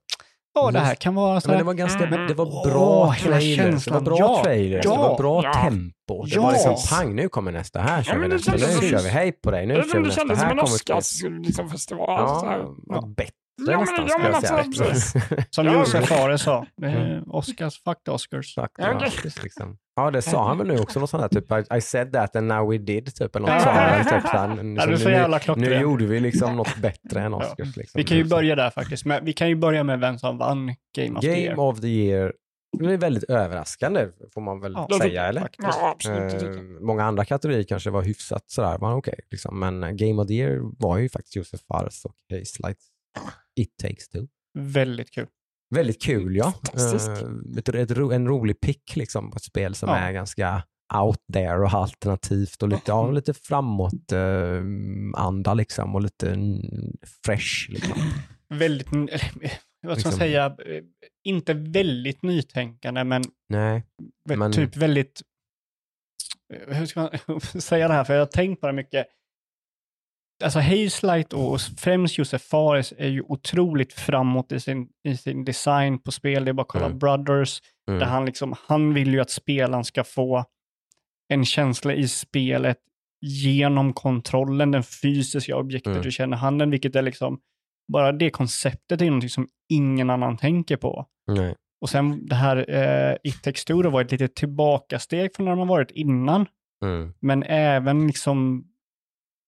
Ja, det här kan vara så Men här. det var ganska, Mm. det var bra hela trailers, det var känslan. bra Ja, trailers, ja, det var bra ja. tempo. Det Ja. var liksom pang, nu kommer nästa, här kör Ja, vi men det nästa, nu kör vi, hej på dig, nu Det, kör vi det nästa, kändes som här en kommer. Oscars-festival. så här. Ja, Ja. bättre Ja, men- ja, men alltså. Som Ja, Josef Fares sa, eh, Mm. Oscars, fuck the Oscars. Ja, ja, okej. precis, liksom. ja, det sa han väl nu också, något sånt där, typ I, I said that and now we did, typ, eller något Ja. sa han, typ, så här, Ja, du är så nu, jävla nu gjorde vi liksom något bättre än Oscars. Ja. Liksom, Vi kan ju Liksom. börja där faktiskt. Men vi kan ju börja med vem som vann Game of the Game Year. of the year, det är väldigt överraskande, får man väl Ja, säga, eller? Ja, Eh, många andra kategorier kanske var hyfsat sådär, var okej. liksom. Men eh, Game of the Year var ju faktiskt Josef Fares och Haze Lights It takes two. Väldigt kul. Väldigt kul ja. Eh, ett, ett, en rolig pick liksom på ett spel som Ja. är ganska out there och alternativt och lite, ja, lite framåt eh, anda liksom och lite mm, fresh. Liksom. Väldigt, eller, vad ska Liksom. man säga, eh, inte väldigt nytänkande, men, Nej, Men- typ väldigt, eh, hur ska man säga det här, för jag har tänkt på det mycket. Alltså Hazelight och främst Josef Fares är ju otroligt framåt i sin, i sin design på spel. Det är bara att kolla Mm. Brothers, mm. Där han, liksom, han vill ju att spelaren ska få en känsla i spelet genom kontrollen, den fysiska objektet Mm. du känner handen, vilket är liksom, bara det konceptet är någonting som ingen annan tänker på. Nej. Och sen det här eh, two, det var ett litet tillbakasteg från när man varit innan, Mm. men även liksom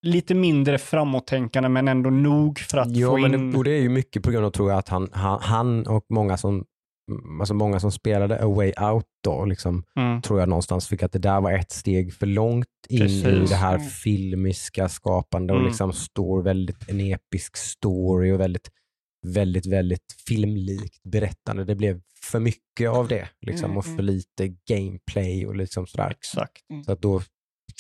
lite mindre framåttänkande, men ändå nog för att Ja, få men in... det, och det är ju mycket på grund av tror jag att han, han, han och många som, mm, alltså många som spelade A Way Out då, liksom, Mm. tror jag någonstans fick att det där var ett steg för långt in i Precis. det här Mm. filmiska skapande och Mm. liksom står väldigt, en episk story och väldigt, väldigt, väldigt filmlikt berättande. Det blev för mycket av det liksom, Mm, och mm. för lite gameplay och liksom sådär. Exakt. Så att då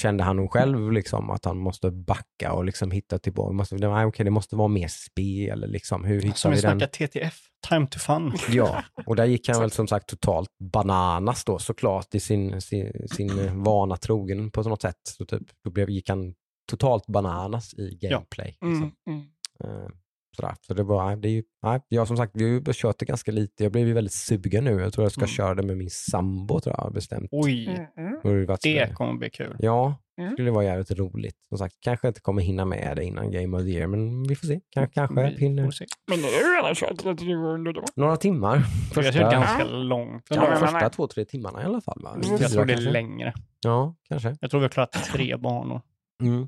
kände han nog själv liksom att han måste backa och liksom hitta tillbaka. Måste, nej, okej, det måste vara mer spel. Liksom. Hur hittar Som vi den? snackar TTF, time to fun. Ja, och där gick han väl som sagt totalt bananas då såklart i sin, sin, sin eh, vana trogen på något sätt. Så typ, då blev, gick han totalt bananas i gameplay. Liksom. Mm, mm. Sådär. Så det var, det är ju, nej, jag som sagt, vi har ju kört det ganska lite. Jag blev ju väldigt sugen nu. Jag tror jag ska Mm. köra det med min sambo tror jag bestämt. Oj, Mm, mm. Det, det kommer bli kul. Ja, Mm. skulle vara jävligt roligt. Som sagt, kanske inte kommer hinna med det innan Game of the Year, men vi får se. Kanske, kanske Vi hinner. får se. Men nu har redan kört lite du under då. Några timmar. Jag Första, tror ganska långt. ja, första två, tre timmarna i alla fall. Va? Mm. Jag tror det är längre. Ja, kanske. Jag tror vi har klarat tre banor. Mm.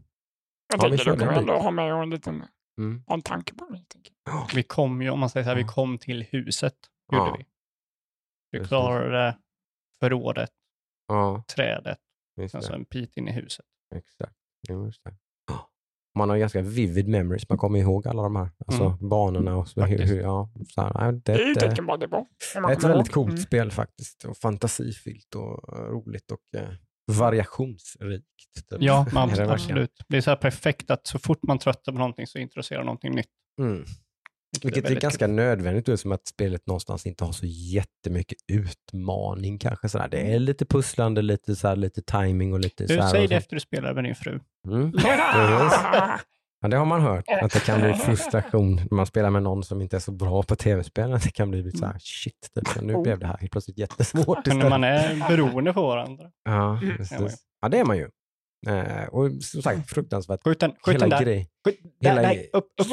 Jag Ja, vi kör du kan ändå ha med en liten Mm. ha en tanke på det. tänker jag. Vi kom ju, om man säger så här, vi kom till huset. Gjorde Ja. vi. Vi Precis. klarade förrådet, Ja, trädet, just alltså det. en bit in i huset. Exakt. Just det. Man har ganska vivid memories. Man kommer ihåg alla de här alltså, Mm. banorna. Och så, hur, hur, ja, så här, det, Det är ett ett, det är. Om eh, ett kommer väldigt coolt Mm. spel faktiskt. Och fantasifyllt och eh, roligt och eh, variationsrikt. typ. Ja, Är man, det absolut. Det är så här perfekt att så fort man tröttnar på någonting så introducerar någonting nytt. Mm. Vilket är, väldigt ganska kul. nödvändigt då, som att spelet någonstans inte har så jättemycket utmaning kanske. Sådär. Det är lite pusslande, lite, så här, lite timing och lite Du, säg det efter du spelar med din fru. Mm. Ja, det har man hört, att det kan bli frustration när man spelar med någon som inte är så bra på tv-spel. Att det kan bli lite så här, shit, typ. nu blev det här helt plötsligt jättesvårt Men istället. man är beroende på varandra. Ja, Mm. precis. ja, det är man ju. Eh, och som sagt, fruktansvärt. Skjut den, skjut Hela den där. grej. Skjut, där, hela där, grej- upp, upp.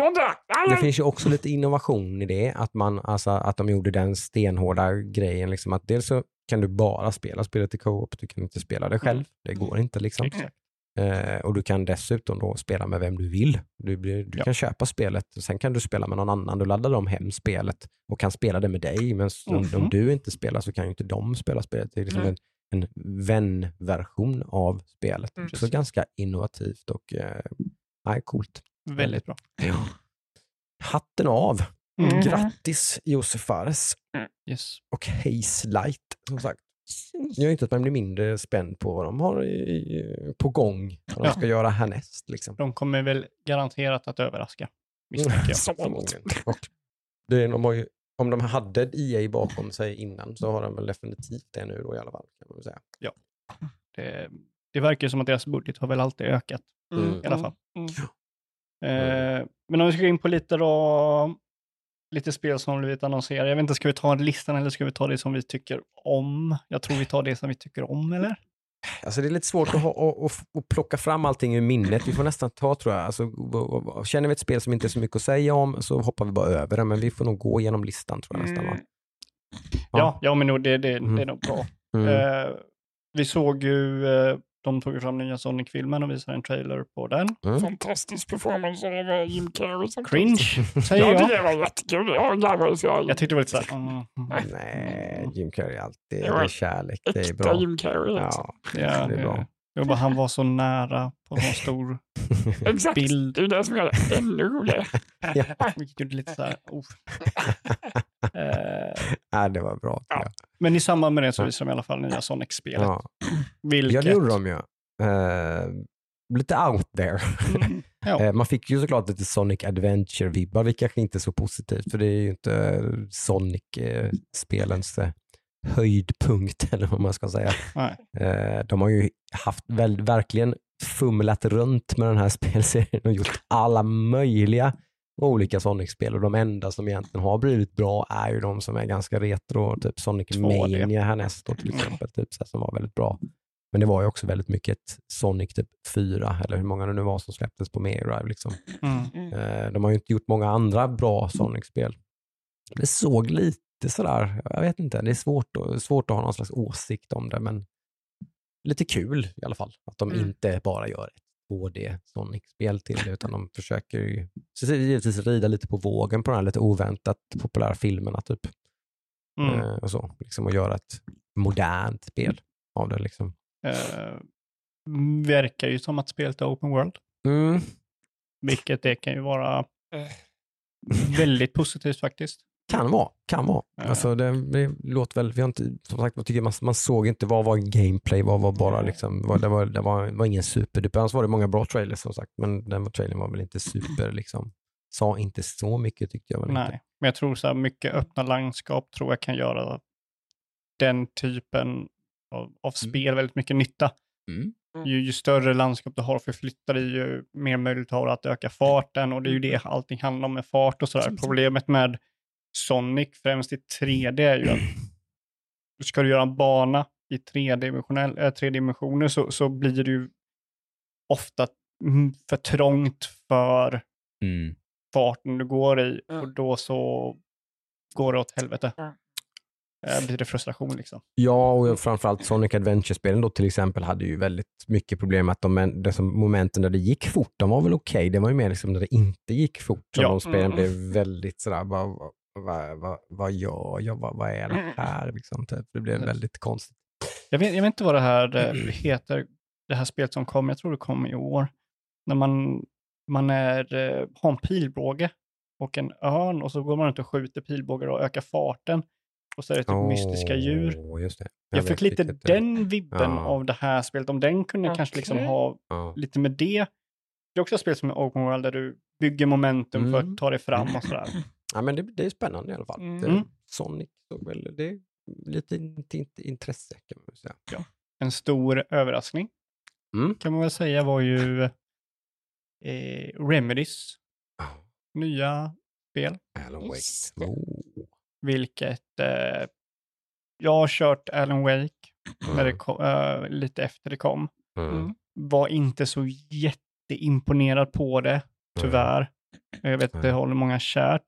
Det finns ju också lite innovation i det, att, man, alltså, att de gjorde den stenhårda grejen. Liksom, att dels så kan du bara spela spelet i co-op, du kan inte spela det själv. Det går inte. liksom. Exakt. Eh, och du kan dessutom då spela med vem du vill. Du, du Ja. kan köpa spelet sen kan du spela med någon annan. Du laddar de hem spelet och kan spela det med dig. Men s- om, Mhm. om du inte spelar så kan ju inte de spela spelet. Det är liksom Mm. en, en vänversion av spelet. Mm, så ganska innovativt och eh, nej, coolt. Väldigt bra. Hatten av. Mm. Grattis Josef Fares Yes. och Haze Light som sagt. Jag gör inte att man blir mindre spänd på vad de har i, i, på gång, vad de Ja. ska göra härnäst. Liksom. De kommer väl garanterat att överraska, misstänker jag. Så. Förmodligen. Och det, är- de har ju, om de hade ett EA bakom sig innan så har de väl definitivt det nu då i alla fall. Kan man säga. Det, det verkar ju som att deras budget har väl alltid ökat Mm. i alla fall. Mm. Eh, men om vi ska gå in på lite då, lite spel som har blivit annonserade. Jag vet inte, ska vi ta listan eller ska vi ta det som vi tycker om? Jag tror vi tar det som vi tycker om, eller? Alltså det är lite svårt att, ha, att, att, att plocka fram allting ur minnet. Vi får nästan ta tror jag. Alltså, känner vi ett spel som inte är så mycket att säga om så hoppar vi bara över det. Men vi får nog gå igenom listan tror jag nästan. Va? Mm. Ja, ja men nog, det, det, Mm. det är nog bra. Mm. Eh, vi såg ju, eh, de tog fram nya Sonic-filmen och visade en trailer på den. Mm. Fantastisk performance av eh, Jim Carrey. Cringe, säger Ja, jag. det var jättekul. Jag tyckte det var lite såhär... Mm, mm, Nej, Jim Carrey alltid det Ja, är kärlek. Det är Äkta bra. Jim Carrey. Alltså. Ja, ja, det är bra. Jag bara, han var så nära på sån stor Exakt. bild. Det är det som gör det ännu roligare. Gjorde lite. Oh. Eh, det var bra. Ja. Ja. men i samband med det så visade de i alla fall nya Sonic-spelet. Ja. Vilket... ja, det gjorde de ju. Eh, lite out there. Mm. Ja. Eh, Man fick ju såklart lite Sonic Adventure-vibbar, vilket kanske inte är så positivt, för det är ju inte Sonic-spelens eh, höjdpunkt, eller vad man ska säga. Nej. Eh, De har ju haft väl, verkligen fumlat runt med den här spelserien och gjort alla möjliga olika Sonic-spel och de enda som egentligen har blivit bra är ju de som är ganska retro, typ Sonic 2D. Mania härnäst då, till Mm. exempel, typ, så här, som var väldigt bra. Men det var ju också väldigt mycket Sonic typ 4, eller hur många det nu var som släpptes på Mega Drive. Liksom. Mm. Eh, De har ju inte gjort många andra bra Sonic-spel. Det såg lite sådär, jag vet inte, det är svårt, att- svårt att ha någon slags åsikt om det, men lite kul i alla fall. Att de Mm. inte bara gör ett 2D Sonic-spel till det, utan de försöker ju givetvis rida lite på vågen på de här lite oväntat populära filmerna typ. Mm. Eh, och så, liksom, och göra ett modernt spel av det. Liksom. Eh, verkar ju som att spelet är open world, Mm. vilket det kan ju vara Eh. väldigt positivt faktiskt. Kan vara, kan vara. Ja. Alltså det, det låter väl, vi har inte, som sagt, jag tycker man, man såg inte vad var gameplay, vad var bara liksom, vad, det, var, det, var, det var ingen superduper, annars var det många bra trailers som sagt, men den trailern var väl inte super liksom, sa inte så mycket tyckte jag väl Nej, inte. men jag tror så här mycket öppna landskap tror jag kan göra den typen av, av spel väldigt mycket nytta. Mm. Ju, ju större landskap du har att förflytta dig, ju mer möjlighet har du att öka farten och det är ju det allting handlar om med fart och sådär. Problemet med Sonic, främst i 3D, är ju att ska du göra en bana i tredimensionell, äh, tre dimensioner så, så blir det ju ofta mm, för trångt för Mm. farten du går i Ja. och då så går det åt helvete. Ja. Eh, blir det frustration liksom. Ja, och framförallt Sonic Adventure-spelen då till exempel hade ju väldigt mycket problem med att de, det som momenten där det gick fort, de var väl okej. Det var ju mer liksom när det inte gick fort som Ja. de spelen Mm. blev väldigt sådär, vad, vad, vad, vad, gör jag, vad, vad är det här? Liksom, typ. Det blev Yes. väldigt konstigt. Jag vet, jag vet inte vad det här eh, heter, det här spelet som kom, jag tror det kom i år. När man, man är, eh, har en pilbåge och en örn och så går man runt och skjuter pilbågar och ökar farten. Och så är det typ mystiska djur. Just det. Jag, vet fick lite den vibben Ja. av det här spelet. Om den kunde kanske liksom ha Ja. lite med det. Det är också ett spel som är open world där du bygger momentum för Mm. att ta dig fram och sådär. Ja, men det, det är spännande i alla fall. Mm. Det, Sonic, så väl, det är lite in, in, intresse kan man väl säga. En stor överraskning Mm. kan man väl säga var ju eh, Remedys nya spel. Alan Wake. Oh. Vilket eh, jag har kört Alan Wake när det Mm. kom, eh, lite efter det kom. Mm. Var inte så jätteimponerad på det, tyvärr. Jag vet att det håller många kärt.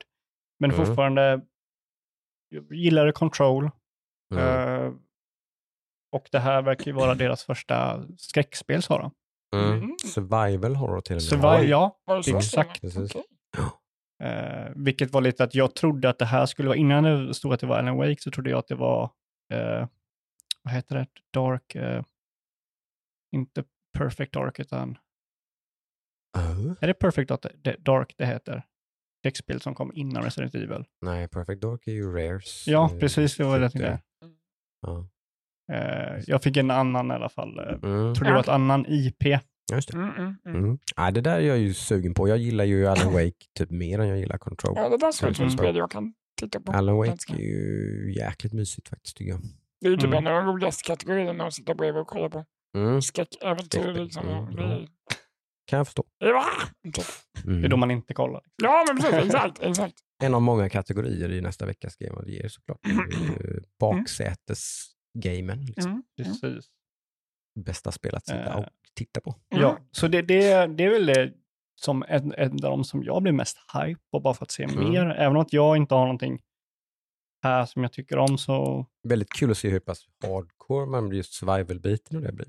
Men Mm. fortfarande jag gillar Control. Mm. eh, och det här verkar ju vara deras första skräckspel, sa de. Mm. Mm. Survival horror till och med. Survival, ja. Exakt. Precis. Okej. Eh, vilket var lite att jag trodde att det här skulle vara, innan det stod att det var Alan Wake så trodde jag att det var, eh, vad heter det, Dark, eh, inte Perfect Dark utan, Oh. är det Perfect Dark det heter? Däckspel som kom innan Resident Evil. Nej, Perfect Dark är ju Rares. Ja, eh, precis. Det var det jag tänkte. Ja. Eh, jag fick en annan i alla fall. Eh, Mm. tror det var ett annan IP. Just det. Mm, mm, mm. Mm. Ja, det där är jag ju sugen på. Jag gillar ju Alan Wake typ mer än jag gillar Control. Ja, det där ser ut som ett Mm. spel jag kan titta på. Alan Wake är ju jäkligt mysigt faktiskt tycker jag. Det är ju typ Mm. en av de roligaste kategorierna att sitta bredvid och kolla på. Mm. Skräckäventyr Skräckspel. liksom. Mm, Kan jag förstå. Ja, Mm. Det är då man inte kollar. Ja, men precis. Exakt. exakt. En av många kategorier i nästa veckas Game of the Year såklart. Ju Baksätesgamen. Liksom. Mm. Precis. Bästa spel att sitta Eh. och titta på. Ja, så det, det, det är väl det som en, en av de som jag blir mest hype på bara för att se Mm. mer. Även om att jag inte har någonting här som jag tycker om så Väldigt kul att se hur pass hardcore man blir just survival-biten och det blir.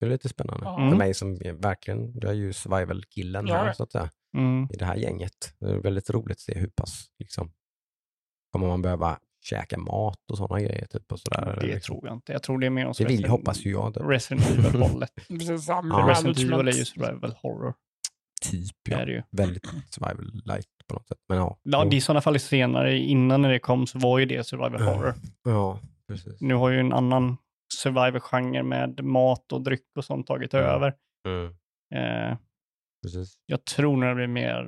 Det är lite spännande. Ja. För Mm. mig som är verkligen, jag är ju survival-killen Ja. här så att säga, mm, i det här gänget. Det är väldigt roligt att se hur pass, liksom, kommer man behöva käka mat och sådana grejer typ och sådär. det liksom. tror jag inte. Jag tror det är mer om Det vill, hoppas ju jag. Det. Resident Evil-hållet. Ja. Resident Evil är ju survival horror. Typ Det ja. är det ju. Väldigt survival light på något sätt. Men ja. Ja, det är i sådana fall senare, innan när det kom så var ju det survival horror. ja, precis. Nu har ju en annan survival-genre med mat och dryck och sånt tagit Mm. över. Mm, Eh, precis. jag tror när det blir mer...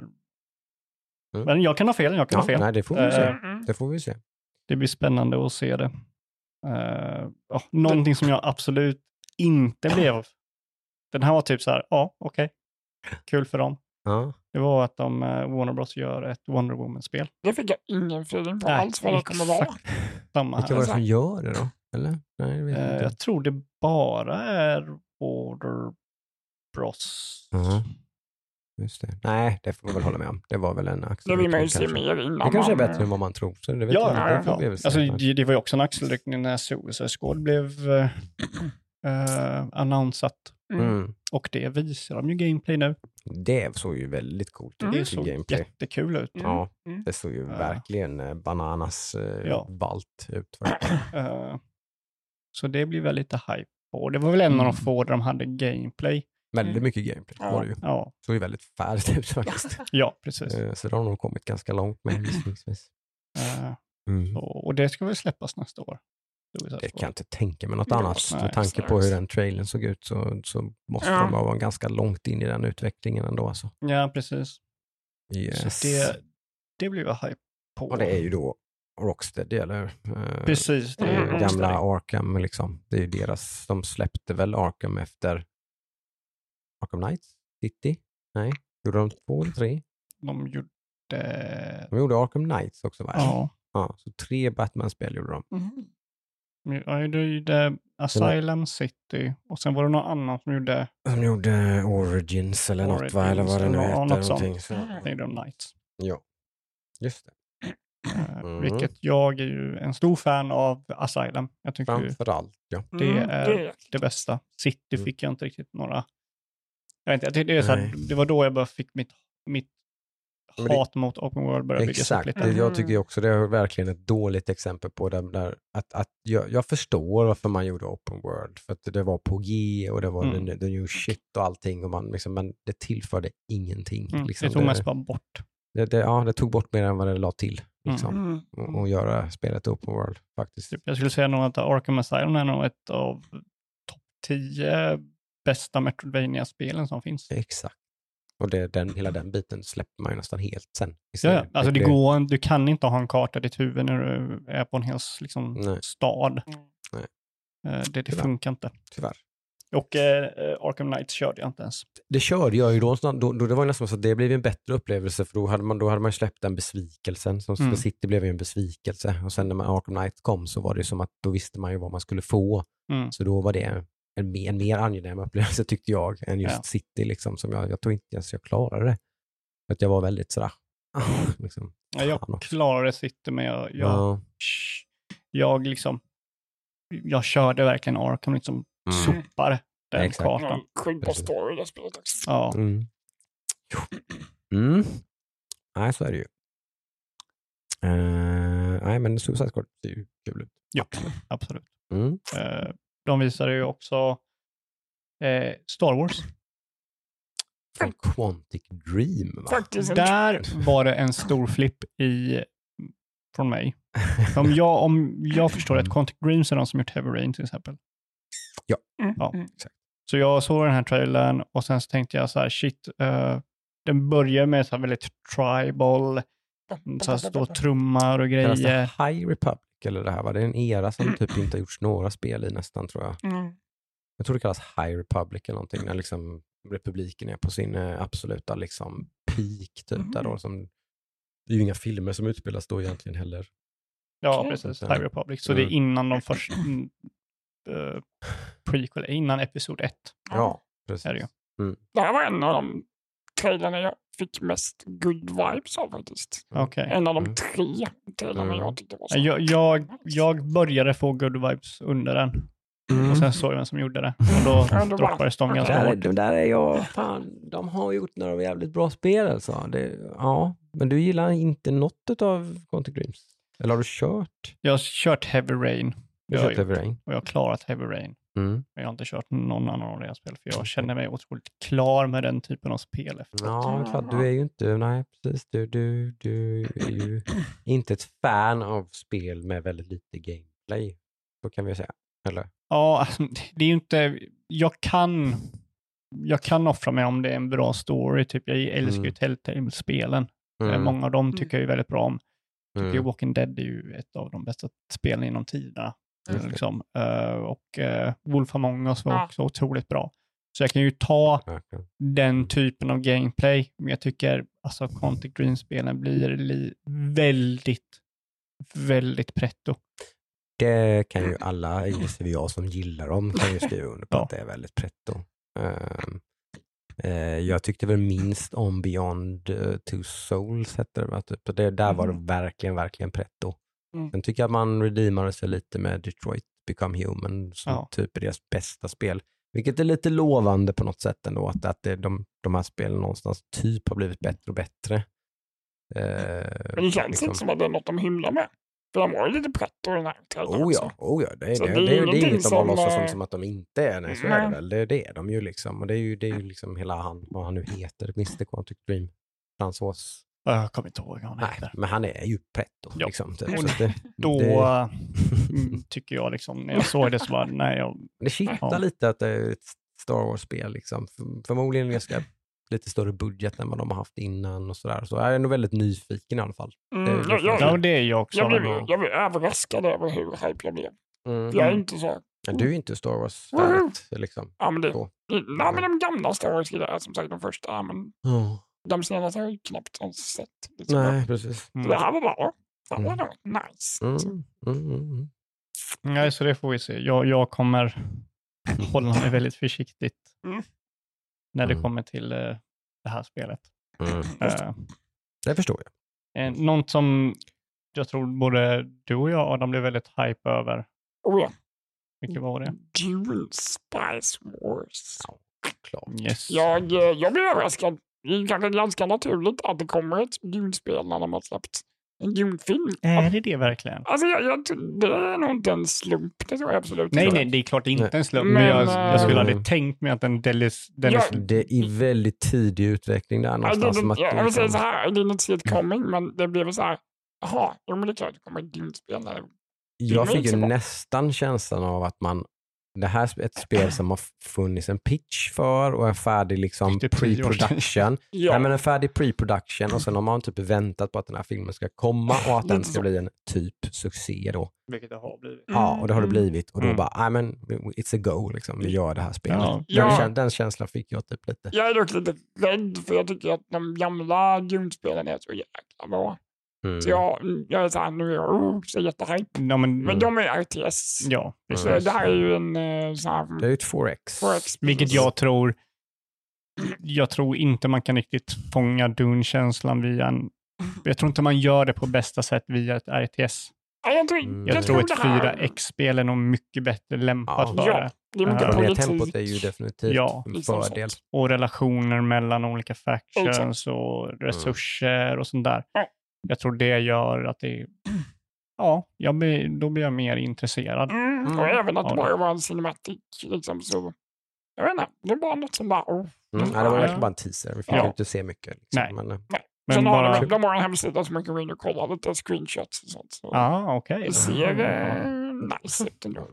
Mm. Men jag kan ha fel, jag kan Ja, ha fel. nej, det får vi Eh, se. Mm. Det får vi se. Det blir spännande att se det. Uh, ja, någonting som jag absolut inte blev. Den här var typ så här, ja, okej. Kul för dem. Ja. Det var att de, uh, Warner Bros gör ett Wonder Woman-spel. Det fick jag ingen feeling på Nej, alls vad det kommer vara. Samma Vilka var det som gör det då? Eller? Nej, det vet jag Eh, inte. jag tror det bara är Warner Bros. Ja. Just det. Nej, det får man väl hålla med om. Det var väl en Det axelryckning vill man ju se kanske. mer innan. Det kanske är man- bättre än vad man tror. Så det vet Ja, jag. ja, Det ja. Alltså, det, det var ju också en axelryckning när Suicide Squad blev uh, uh, annonsat. Mm. Mm. Och det visar de ju gameplay nu. Det såg ju väldigt coolt Mm. ut Det i såg gameplay. jättekul ut. Mm. Ja, Mm. det såg ju Ja. verkligen eh, bananas eh, Ja. valt ut. Så det blir väl lite hype på. Det var väl en av Mm. de få där de hade gameplay. Väldigt Mm. mycket gameplay Ja. var det ju. Ja, Såg ju väldigt färdigt ut faktiskt. ja precis. Eh, Så det har nog kommit ganska långt med gissningsvis. Eh, Mm. och, det ska väl släppas nästa år. Det kan jag inte tänka mig något Ja, annat. nej, Med tanke på hur den trailern såg ut så, så måste Ja. de vara ganska långt in i den utvecklingen ändå. Alltså. Ja, precis. Yes. Så det, det blir jag hype på. Och det är ju då Rocksteady, eller hur? Precis. Det är är Mm. ju Rocksteady. gamla Arkham, liksom. Det är ju deras, de släppte väl Arkham efter Arkham Knights City? Nej, gjorde de två eller tre? De gjorde... De gjorde Arkham Knights också va? Ja. ja så tre Batman-spel gjorde de. Mm. Ja, de gjorde Asylum City och sen var det någon annan som gjorde De gjorde Origins eller något va? Eller vad det nu Origins, heter. ja, något sånt. Så. det gjorde de Knights. Ja, just det. Eh, Mm. Vilket jag är ju en stor fan av Asylum. Jag tycker Framförallt ja. Det Mm, är- det- det bästa. City Mm. fick jag inte riktigt några... Jag vet inte, jag tyckte det, är så här, det var då jag bara fick mitt, mitt det- hat mot Open World börja byggas upp Exakt, lite. det, jag Mm. tycker också det är verkligen ett dåligt exempel på det där att, att jag, jag förstår varför man gjorde open world, för att det var på G och det var Mm. the, the new shit och allting, och man, liksom, men det tillförde ingenting. Mm, Liksom. det tog mest bara bort. Det, det, ja, det tog bort mer än vad det la till, liksom, Mm. och, och göra spelet open world faktiskt. Typ, jag skulle säga nog att Arkham Asylum är nog ett av topp 10 bästa Metroidvania-spelen som finns. Exakt. Och det, den, hela den biten släpper man ju nästan helt sen. Ja. Alltså det går, du kan inte ha en karta i ditt huvud när du är på en hel liksom, Nej. stad. Nej. Eh, Det, det Tyvärr. funkar inte. Tyvärr. Och eh, Arkham Knights körde jag inte ens. det körde jag ju då, då, då det var nästan så att det blev en bättre upplevelse för då hade man, då hade man släppt den besvikelsen. Som Mm. City blev ju en besvikelse och sen när man Arkham Knight kom så var det som att då visste man ju vad man skulle få. Mm. Så då var det en, mer- en mer angenäm upplevelse tyckte jag än just Ja. City liksom som jag, jag tror inte ens jag klarade det. För att jag var väldigt sådär, liksom, Ja, jag klarade City men jag, jag, ja. jag liksom, jag körde verkligen Arkham liksom Mm. sopar den Exakt. Kartan. Bra Precis. story det spelet också. Ja. Mm. Mm. Nej, så är det ju. Eh, nej, men Suicide Squad ser ju kul ut. ja, absolut. Mm. Eh, de visade ju också eh, Star Wars. från Quantic Dream. Va? Där var det en stor flipp i, från mig. Om jag, om jag förstår rätt, Quantic Dreams är de som gjort Heavy Rain till exempel. Mm, Ja. mm. Så jag såg den här trailern och sen så tänkte jag så här, shit, eh, den börjar med så här väldigt tribal, så här stå och trummar och Kallas grejer. det High Republic eller det här? Va? Det är en era som typ inte har gjorts några spel i nästan tror jag. Mm. Jag tror det kallas High Republic eller någonting, när liksom republiken är på sin eh, absoluta liksom peak. Typ, där då, som, det är ju inga filmer som utspelas då egentligen heller. Ja, precis. Mm. High Republic. Så det är Mm. innan de första, uh, prequel, innan Episod 1. Ja, precis. Är det ju. Det här var en av de trailerna jag fick mest good vibes av faktiskt. Mm. Okej. En av de Mm. tre trailerna Mm. jag tyckte var så. Jag, jag, jag började få good vibes under den Mm. och sen såg jag vem som gjorde det. Och då Ja, droppades de ganska Där, är- hårt. de där är jag, fan, de har gjort några jävligt bra spel alltså. Det, ja, men du gillar inte något av Quantic Dreams? Eller har du kört? Jag har kört Heavy Rain Du jag Heavy Rain? och jag har klarat Heavy Rain. Mm. Men jag har inte kört någon annan av deras spel för jag känner mig otroligt klar med den typen av spel. Efter. Ja, klart, du är ju inte, nej precis, du, du, du är ju inte ett fan av spel med väldigt lite gameplay. Så kan vi säga. Eller? Ja, alltså, det är ju inte... Jag kan, jag kan offra mig om det är en bra story. Typ, jag älskar ju Mm. Telltale-spelen. Eh, Mm. Många av dem Mm. tycker jag är väldigt bra om. tycker Mm. Walking Dead är ju ett av de bästa spelen inom tiderna. Det. Liksom. Eh, och uh, Wolf Among Us var Ja. också otroligt bra. Så jag kan ju ta den typen av gameplay, men jag tycker alltså Quantic Dream-spelen blir li- väldigt, väldigt pretto. Det kan ju alla, inklusive jag som gillar dem, kan ju skriva under på Ja. att det är väldigt pretto. Ehm, eh, jag tyckte väl minst om Beyond uh, Two Souls, hette det, typ. Det Där var det Mhm. verkligen, verkligen pretto. Mm. Sen tycker jag att man redeemade sig lite med Detroit Become Human, som Ja. typ är deras bästa spel. Vilket är lite lovande på något sätt ändå, att, att det, de, de här spelen någonstans typ har blivit bättre och bättre. Eh, Men det känns liksom. inte som att det är något de hymlar med. För de var ju lite pretto den här trailern Oh också. ja, oh ja. Det, Så det, det är det, det, är inget de bara som, låtsas som, eh, som att de inte är. Nej, så är nej. det väl. Det, det är de ju liksom. Och det är ju, det är ju liksom hela han, vad han nu heter, Mr Quantic Dream. Fransos. Jag kommer inte ihåg vad han Nej, heter. men han är ju pretto. Ja. Liksom, typ. Och det, Då det, mm, tycker jag liksom, när jag såg det så var nej, jag, det kittar Ja. lite att det är ett Star Wars-spel. Liksom. För- Förmodligen ganska lite större budget än vad de har haft innan och sådär. Så jag är nog väldigt nyfiken i alla fall. Mm, Det- jag, jag, ja, det är jag också. jag, blev, ja. jag blev överraskad över hur hype jag blev. Mm. Jag är inte så... Men du är inte Star! Wars-färdigt. Liksom. Ja, men det, det, nej, men de gamla Star Wars gillar jag som sagt, de första. Men de senaste har jag ju knappt ens sett. Liksom. Nej, precis. Mm. Det här var bara, fan vad Mm. nice. Mm. Mm, mm, mm. Nej, så det får vi se. Jag, jag kommer hålla mig väldigt försiktigt Mm. när det Mm. kommer till eh, det här spelet. Mm. Eh, Det förstår jag. eh, något som jag tror både du och jag, Adam, blev väldigt hype över. Oh ja. Vilket var det? Dune Spice Wars. Klart. Yes. Jag, eh, jag blev överraskad. Det är kanske ganska naturligt att det kommer ett Dune-spel när de har släppt en Dune-film. Är det det verkligen? Alltså, jag, jag, det är nog inte en slump. Det tror jag absolut Nej, nej, det är klart det är inte en slump. Men, Men, jag, jag skulle eh, aldrig tänkt mig att en Dennis... Dennis Ja, Det är i väldigt tidig utveckling där Ja, någonstans. det, som det, att jag, det jag vill säga liksom- så här, I didn't see it coming, men det blev så här, jaha, jo men det är klart det kommer ett det- Jag det är fick ju nästan känslan av att man det här är ett spel som har funnits en pitch för och en färdig liksom pre-production. Ja, Nej, men en färdig pre-production och sen har man typ väntat på att den här filmen ska komma och att den ska bli en typ succé då. Vilket det har blivit. Ja, och det har det Mm. blivit. Och då Mm. bara, nej men it's a go liksom. Vi gör det här spelet. Ja. Den, Ja. den känslan fick jag typ lite. jag är dock lite rädd för jag tycker att de gamla Dune-spelen är så jäkla bra. Mm. Så jag, jag är så här, nu är jag oh, så jättehype. Ja, men, Men de är RTS. ja, precis. Så det här är ju en eh, sån här... Det är ju ett 4X. 4X. Vilket jag tror, jag tror inte man kan riktigt fånga Dune-känslan via en, jag tror inte man gör det på bästa sätt via ett RTS. Ja, jag tror, Mm. Jag, jag tror ett det här- 4X-spel är nog mycket bättre lämpat Ja. för Ja, det. är mycket politik. tempot är ju definitivt Ja, en liksom fördel. Och relationer mellan olika factions Exakt. och resurser och sånt där. Ja. Jag tror det gör att det, ja, jag blir, då blir jag mer intresserad. Mm. Mm. Och även att Ja, det bara var en cinematic. Liksom, så, jag vet inte, det är bara något som bara... Oh, Mm. Ja, det var Ja. verkligen bara en teaser. Vi fick Ja. inte se mycket. Liksom. Nej. Men, eh, Men Sen har bara... de, de har en hemsida som man kan gå in och kolla lite screenshots och sånt. Så Ja, okej. Det ser eh, nice ut ändå.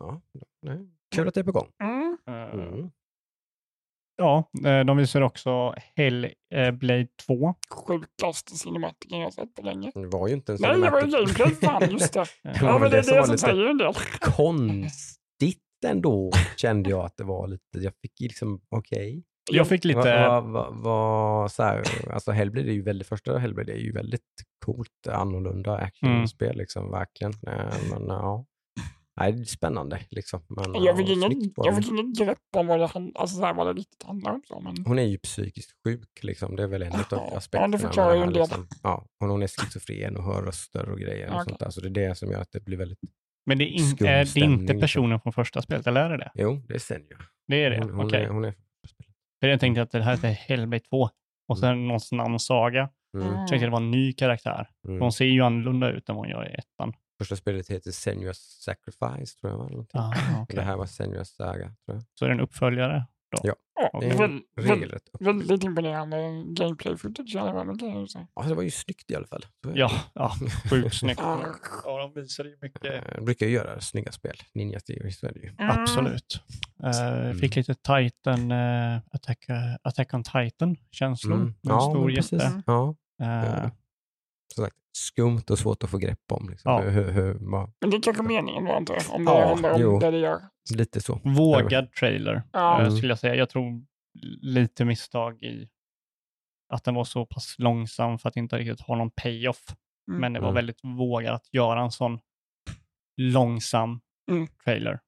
ja, nej. Kul att det är på gång. Mm. Eh, Mm. Ja, eh, de visar också Hellblade 2. Sjukaste cinematiken jag har sett på länge. Det var ju inte en Nej, det var ju cinematic. gameplay. Fan, just det. Det var Ja, men det är som det som lite säger en del. konstigt ändå, kände jag att det var lite. Jag fick liksom, okej. Jag fick lite... Vad, vad, vad, så här, alltså Hellblade är ju väldigt, första Hellblade är ju väldigt coolt, annorlunda actionspel liksom, verkligen. Eh, Men ja, nej, det är spännande liksom. Men, Jag fick ja, ingen, jag fick ingen grepp om vad det, hand- alltså, så här, vad det riktigt handlar om. Så, men... Hon är ju psykiskt sjuk, liksom. det är väl en av ja, aspekterna. det förklarar med ju en del. liksom. Ja, och hon är schizofren och hör röster och grejer. Och Okej. sånt där. Så det är det som gör att det blir väldigt... Men det är, in, är det stämning, inte liksom. personen från första spelet, eller är det det? Jo, det är Senja. Det är det? Hon, hon, Okej. är, hon är... För jag tänkte att det här heter Hellblade 2 och sen någons namnsaga. Mm, Jag tänkte att det var en ny karaktär. mm. Hon ser ju annorlunda ut än vad hon gör i ettan. Första spelet heter Senua's Sacrifice, tror jag. eller. Ah, okej. Det här var Senua's Saga, tror jag. Så är det en uppföljare? Ja, Det är väl, en väl, regelrätt upp- väldigt imponerande gameplay footage i alla fall. Ja, det var ju snyggt i alla fall. Ja, ja sjukt snyggt. Ja. Ja, de visade ju mycket. Eh, De brukar ju göra snygga spel. Ninja Theory, så är det ju. Mm. Absolut. Eh, fick lite Titan, uh, Attack, Attack on Titan-känslor. Mm. Med en Ja, stor jätte. Ja, Eh, som sagt, skumt och svårt att få grepp om. Liksom. Ja. Hur, hur, vad- Men det är kanske meningen då, antar jag. Om det Ja, handlar om jo. det det gör. lite så. vågad trailer, Ja. eh, Mm. skulle jag säga. Jag tror lite misstag i att den var så pass långsam för att inte riktigt ha någon payoff. Mm. Men det var Mm. väldigt vågat att göra en sån långsam Mm. trailer.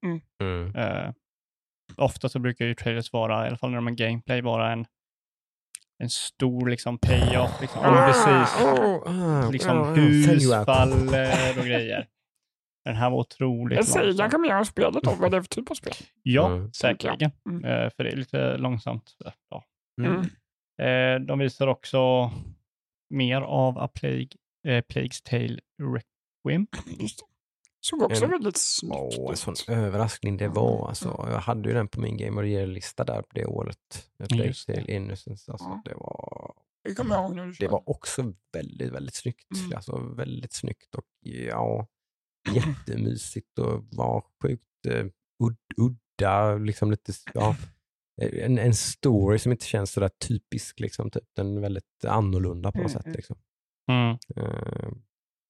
Mm. Eh, ofta så brukar ju trailers vara, i alla fall när de är gameplay, vara en, en stor liksom payoff. Liksom. Men precis. Ah, Liksom ah, hus Senua. faller och grejer. Den här var otroligt Jag säger långsam. kanske mer om spelet då, vad det är för typ av spel. Ja, Mm. säkerligen. Mm. Eh, för det är lite långsamt. Ja. Mm. Eh, de visar också mer av A Plague, eh, Plague's Tale Requiem. Såg också En- väldigt snyggt Åh, en sån överraskning det var. Alltså. Jag hade ju den på min Game of the Year-lista där det året. Just det. Tale Innocence. Alltså, Ja. det, var, Det kommer jag ihåg nu. det var också väldigt, väldigt snyggt. Mm. Alltså, väldigt snyggt och ja, jättemysigt och var sjukt eh, ud, udda. Liksom lite, ja, en, en story som inte känns sådär typisk. Liksom, typ. Den är väldigt annorlunda på något Mm, sätt. Liksom. Mm. Eh,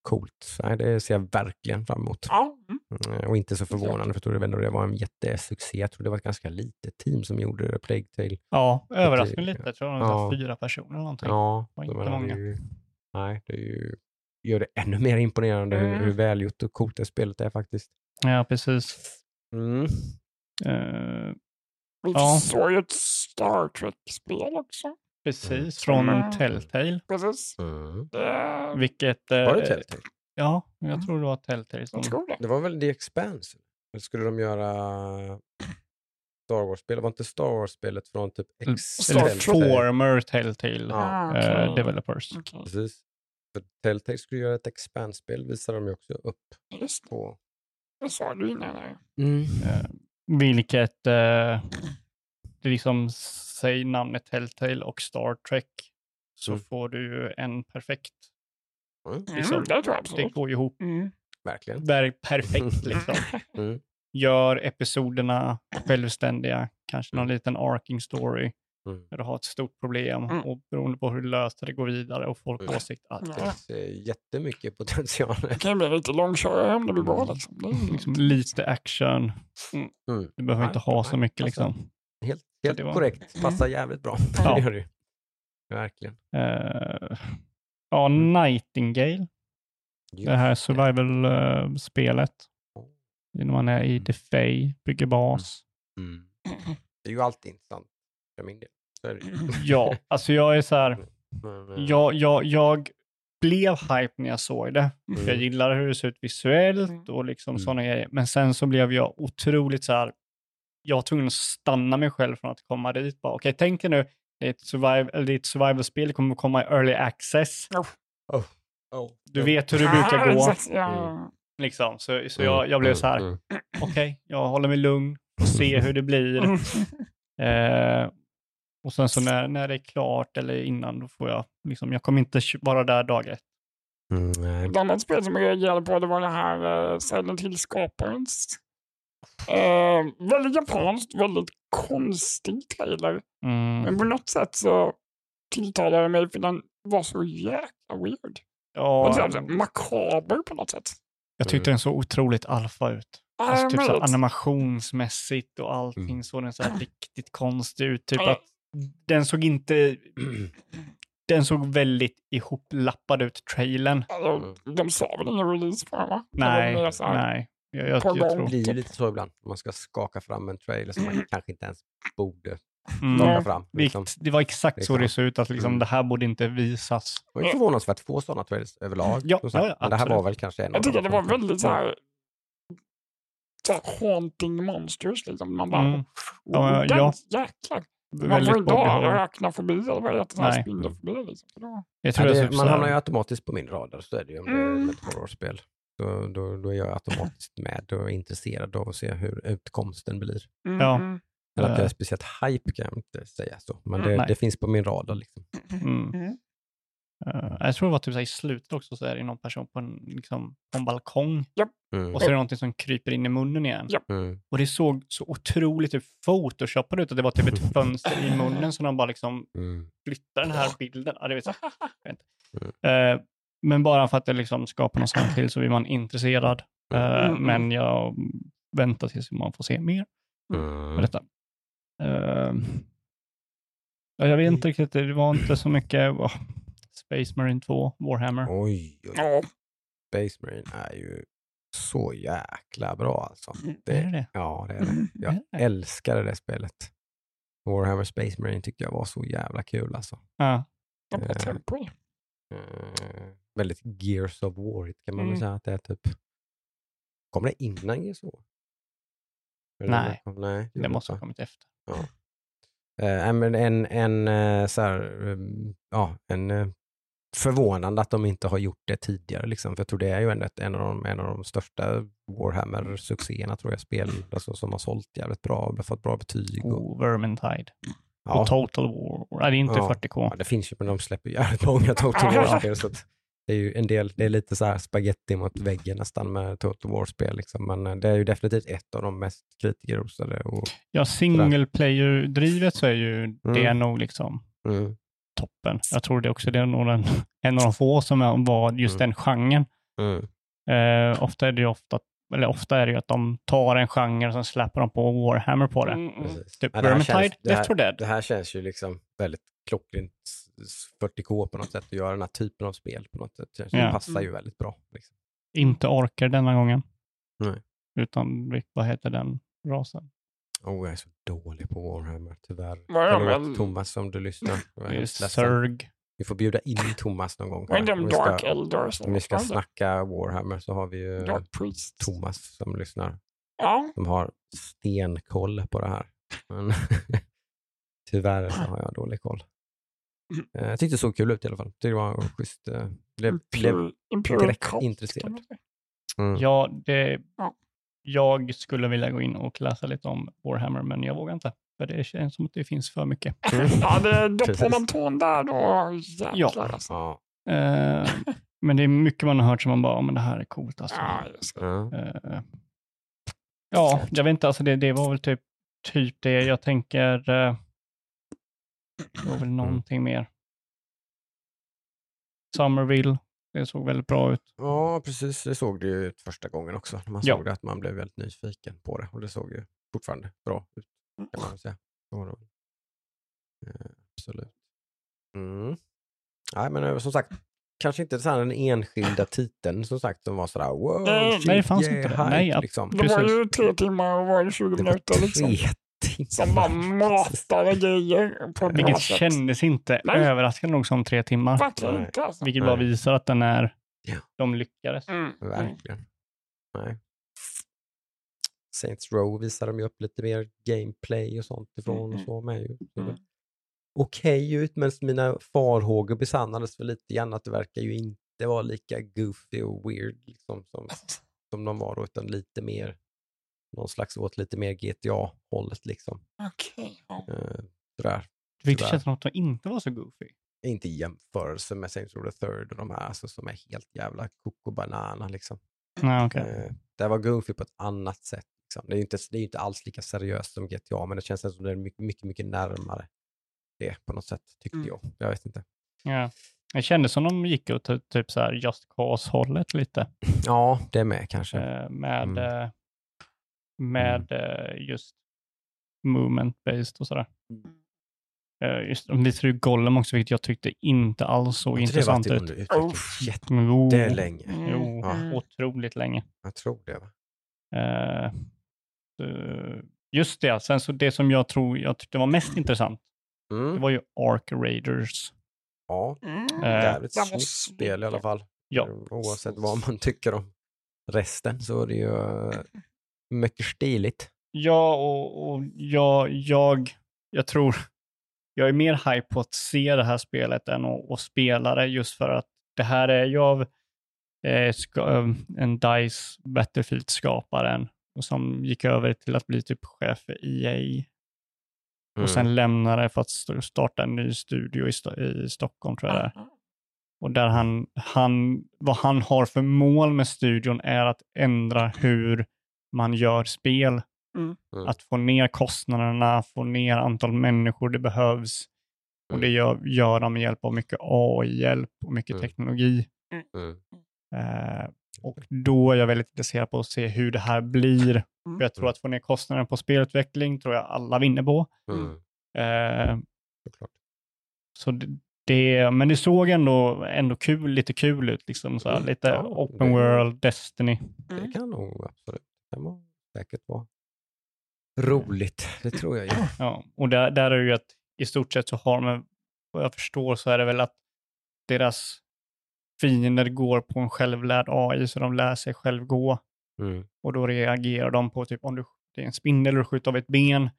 coolt. Nej, det ser jag verkligen fram emot. Ja, mm. Och inte så förvånande, för jag tror ändå det var en jättesuccé. Jag tror det var ett ganska litet team som gjorde Plague Tale. Ja, överraskande lite. Jag tror det var Ja. fyra personer eller någonting. Ja, var så inte det många. ju, nej, det är ju, gör det ännu mer imponerande hur, Mm. hur välgjort och coolt det spelet är faktiskt. Ja, precis. Mm. Eh, Vi Ja. såg ju ett Star Trek-spel också. Precis, Mm. från Mm. Telltale. Precis. Mm. Vilket... eh, Var det Telltale? Ja, Mm. jag tror det var Telltale. Som, jag tror det. Det var väl The Expanse? Eller skulle de göra Star Wars-spel? Var inte Star Wars-spelet från typ Mm. X? Eller former Telltale Ja, Ah, eh, developers. Okej, Precis. För Telltale skulle göra ett Expanse-spel visade de ju också upp Just det, på. det sa du innan. Mm. Eh, vilket, eh, det liksom, säg namnet Telltale och Star Trek, så Mm. får du ju en perfekt, Mm. Liksom, Mm, det går ihop Mm. Verkligen. ver- perfekt liksom. Mm. Gör episoderna självständiga, kanske någon Mm. liten arking story, Mm. där du har ett stort problem Mm. och beroende på hur du löser det, går vidare och folk Mm. åsikt att. Det ser jättemycket potential. Det kan bli lite långkörare om det blir bra. Liksom. Det är ju liksom, lite action. Mm. Mm. Du behöver inte ha så mycket alltså, liksom. Helt, helt var- korrekt. Passar jävligt bra. Ja. Det gör det ju. Verkligen. Eh, ja, Mm. Nightingale, det här survival-spelet. När man är i The Fae, bygger bas. Mm. Det är ju alltid intressant för min del. Ja, alltså jag är så här, Men, eh, jag, jag, jag blev hype när jag såg det. För jag Mm. gillar hur det ser ut visuellt Mm. och liksom Mm. sådana grejer. Men sen så blev jag otroligt så här, jag var tvungen att stanna mig själv från att komma dit. Bara, Okej, tänk dig nu, det är ett, survival, det är ett survival-spel, det kommer att komma i early access. oh. Du vet hur det brukar Ja, gå. Ja. Liksom. Så, så Mm, jag, jag blev så här, mm, okej, jag håller mig lugn och ser hur det blir. Mm. Eh, Och sen så när, när det är klart eller innan, då får jag, liksom, jag kommer inte vara där dag ett. Mm, nej. Ett annat spel som jag reagerade på det var det här uh, Silent Hill-skaparens. Uh, väldigt japanskt, väldigt konstig trailer. Mm. Men på något sätt så tilltalade det mig för den var så jäkla weird. Ja, Och så här makaber på något sätt. jag tyckte den såg otroligt alfa ut. Alltså typ så animationsmässigt och allting Mm. såg den så här riktigt konstig ut. Typ att den såg inte... Den såg väldigt ihoplappad ut, trailern. Alltså, De sa väl ingen release på den va? Nej, nej. Jag, jag, jag tror... Det blir ju lite så ibland. Man ska skaka fram en trailer som man kanske inte ens borde Mm. skaka fram. Det, Liksom. det var exakt så det Liksom. såg ut, att liksom, Mm. det här borde inte visas. Det var ju förvånansvärt få sådana trailers överlag. Ja, ja, ja, Men det här var väl kanske en Jag tycker det var väldigt så här, så här haunting monsters. Liksom. Man bara, Mm. oh, Ja, den, ja. jäklar. Man får inte eller vad det heter, Nej. spindelfobi. Liksom. För då- Jag tror Ja, det, det, man så hamnar ju automatiskt på min radar, så är det ju om det är Mm. ett horrorspel. Då, då, då är jag automatiskt med och intresserad av att se hur utkomsten blir. Mm, Ja. mm, Eller att jag är Eh. speciellt hype kan jag inte säga så, men Mm, det, det finns på min radar. Liksom. mm. mm. Eh, jag tror det var typ så här, i slutet också så är det någon person på en, liksom, på en balkong Mm. och så är det någonting som kryper in i munnen igen. Mm. Och det såg så otroligt typ photoshopat ut att det var typ ett fönster i munnen som de bara liksom Mm. flyttar den här bilden. Ja, det vet jag. inte. Eh, men bara för att det liksom skapar någon sån till så blir man intresserad. Mm. Men jag väntar tills man får se mer av Mm. detta. Eh, ja, jag vet inte riktigt, det var inte så mycket. åh, Space Marine 2, Warhammer. Oj, oj. Ja, Space Marine är ju så jäkla bra alltså. Är det det? Ja, det är det. Jag Är det? älskade det spelet. Warhammer Space Marine tyckte jag var så jävla kul alltså. Ja. det var Väldigt Gears of War kan man väl Mm. säga att det är typ. Kommer det innan Gears of War? Nej. kom- nej Det måste ha kommit efter. Eh, nej, men en, en eh, så här, um, ja, en eh, förvånande att de inte har gjort det tidigare. Liksom. För jag tror det är ju ett, en, av de, en av de största Warhammer-succéerna tror jag, spel alltså, som har sålt jävligt bra och fått bra betyg. Och, Oh, Vermintide. ja, Och Total War. Nej, det är inte Ja. 40K. ja, det finns ju, men de släpper jävligt många Total Ja. War-spel. Så att det är ju en del, det är lite så här spaghetti mot väggen nästan med Total War-spel. Liksom. Men eh, det är ju definitivt ett av de mest kritikerrosade. Och, Ja, single player-drivet så är ju det Mm. nog liksom mm, toppen. Jag tror det också det är nog den, en av de få som är- var just Mm. den genren. mm, Eh, ofta är det ju ofta, eller ofta är det ju att de tar en genre och sen släpper de på Warhammer på det. Mm, mm. Typ Ja, det här Vermintide, känns- det här- Left 4 Dead. Det här känns ju liksom väldigt klockrent 40K på något sätt att göra den här typen av spel på något sätt. Det Ja. Passar ju väldigt bra. Liksom. Inte orkar denna gången. Nej. Utan, vad heter den rasen? Oh, jag är så dålig på Warhammer, tyvärr. Vad är de Förlåt väl? Thomas om du lyssnar. Zerg. Vi får bjuda in Thomas någon gång. Här. Om vi ska- Dark Elders? Om vi ska snacka Warhammer så har vi ju. Thomas som lyssnar. Ja, Som har stenkoll på det här. Men tyvärr så har jag dålig koll. Eh, Jag tyckte det såg kul ut i alla fall. Tyckte det var schysst. eh, Blev, blev, Imperial direkt intresserad. mm. Ja, det, Ja. jag skulle vilja gå in och läsa lite om Warhammer, men jag vågar inte. För det känns som att det finns för mycket. Ja, det doppar Precis. man tån där då. Jäklar Ja. alltså. Ja. Eh, men det är mycket man har hört som man bara, "Ja, men det här är coolt alltså. Ja, just det. Ja. Ja, jag vet inte, alltså det, det var väl typ, typ det jag tänker. eh, det var väl Mm. någonting mer. Somerville, det såg väldigt bra ut. ja, precis. Det såg det ju ut första gången också. När man Ja. såg det att man blev väldigt nyfiken på det. Och det såg ju fortfarande bra ut, kan man säga. Eh, Absolut. Mm. Nej, men eh, som sagt, kanske inte så här den enskilda titeln som sagt som var sådär wow, Nej, shit, nej, det fanns yeah, inte det. Nej, ab- liksom. Det var ju tre timmar och var det 20 Det var minuter liksom. tre timmar. Som bara matade grejer på Vilket sätt. kändes inte Nej. överraskande nog som tre timmar. Verkligen inte alltså. Vilket bara Nej. visar att den är, Ja. de lyckades. Mm. Mm. Verkligen. Nej. Saints Row visar de ju upp lite mer gameplay och sånt ifrån och Mm. så med ju. Mm. Okej ut, men mina farhågor besannades för lite grann att det verkar ju inte vara lika goofy och weird liksom, som, som de var då, utan lite mer någon slags åt lite mer GTA-hållet liksom. Okej. ja. Eh, sådär. Vilket känns som att de inte var så goofy. Inte i jämförelse med Saints Row the Third och de här alltså, som är helt jävla koko banana liksom. Nej, okej. Eh, det var goofy på ett annat sätt. Liksom. Det är ju inte, det är ju inte alls lika seriöst som GTA, men det känns som det är mycket, mycket, mycket närmare det på något sätt, tyckte Mm. jag. Jag vet inte. Ja. Det kändes som de gick åt ty- typ så här Just Cause-hållet lite. Ja, det med kanske. eh, med Mm. eh, med eh, just movement-based och sådär. Eh, just, de visade ju Gollum också, vilket jag tyckte inte alls såg Har inte det intressant ut. under utveckling Jo, jättelänge? Mm. jo Ja. otroligt länge. Jag tror det. Va? Eh, eh, just det, sen så det som jag tror jag tyckte var mest intressant, det Mm. var ju Ark Raiders. Ja, Mm. Eh, jävligt snyggt snygg. spel i alla fall. Ja. Oavsett vad man tycker om resten så är det ju mycket stiligt. Ja, och, och jag, jag, jag tror, jag är mer hype på att se det här spelet än att, att spela det just för att det här är ju av eh, ska, eh, en DICE Battlefield-skaparen och som gick över till att bli typ chef för EA Mm. och sen lämnade för att st- starta en ny studio i, Sto- i Stockholm tror jag det är. Och där han, han, vad han har för mål med studion är att ändra hur man gör spel. Mm. Mm. Att få ner kostnaderna, få ner antal människor det behövs. Och Mm. det gör, gör de med hjälp av mycket AI-hjälp och mycket Mm. teknologi. Mm. Eh, och då är jag väldigt intresserad på att se hur det här blir. Mm. För jag tror att få ner kostnaden på spelutveckling tror jag alla vinner på. Mm. Eh. Så det, det, men det såg ändå, ändå kul, lite kul ut. Liksom, så här, Mm, lite ja, open det- world, Destiny. Det Mm. kan nog absolut det nog säkert vara roligt. Det tror jag ju. Ja, och där, där är det ju att i stort sett så har de, vad jag förstår så är det väl att deras fiender går på en självlärd AI så de lär sig själv gå. Mm. Och då reagerar de på typ om du, det är en spindel och du skjuter av ett ben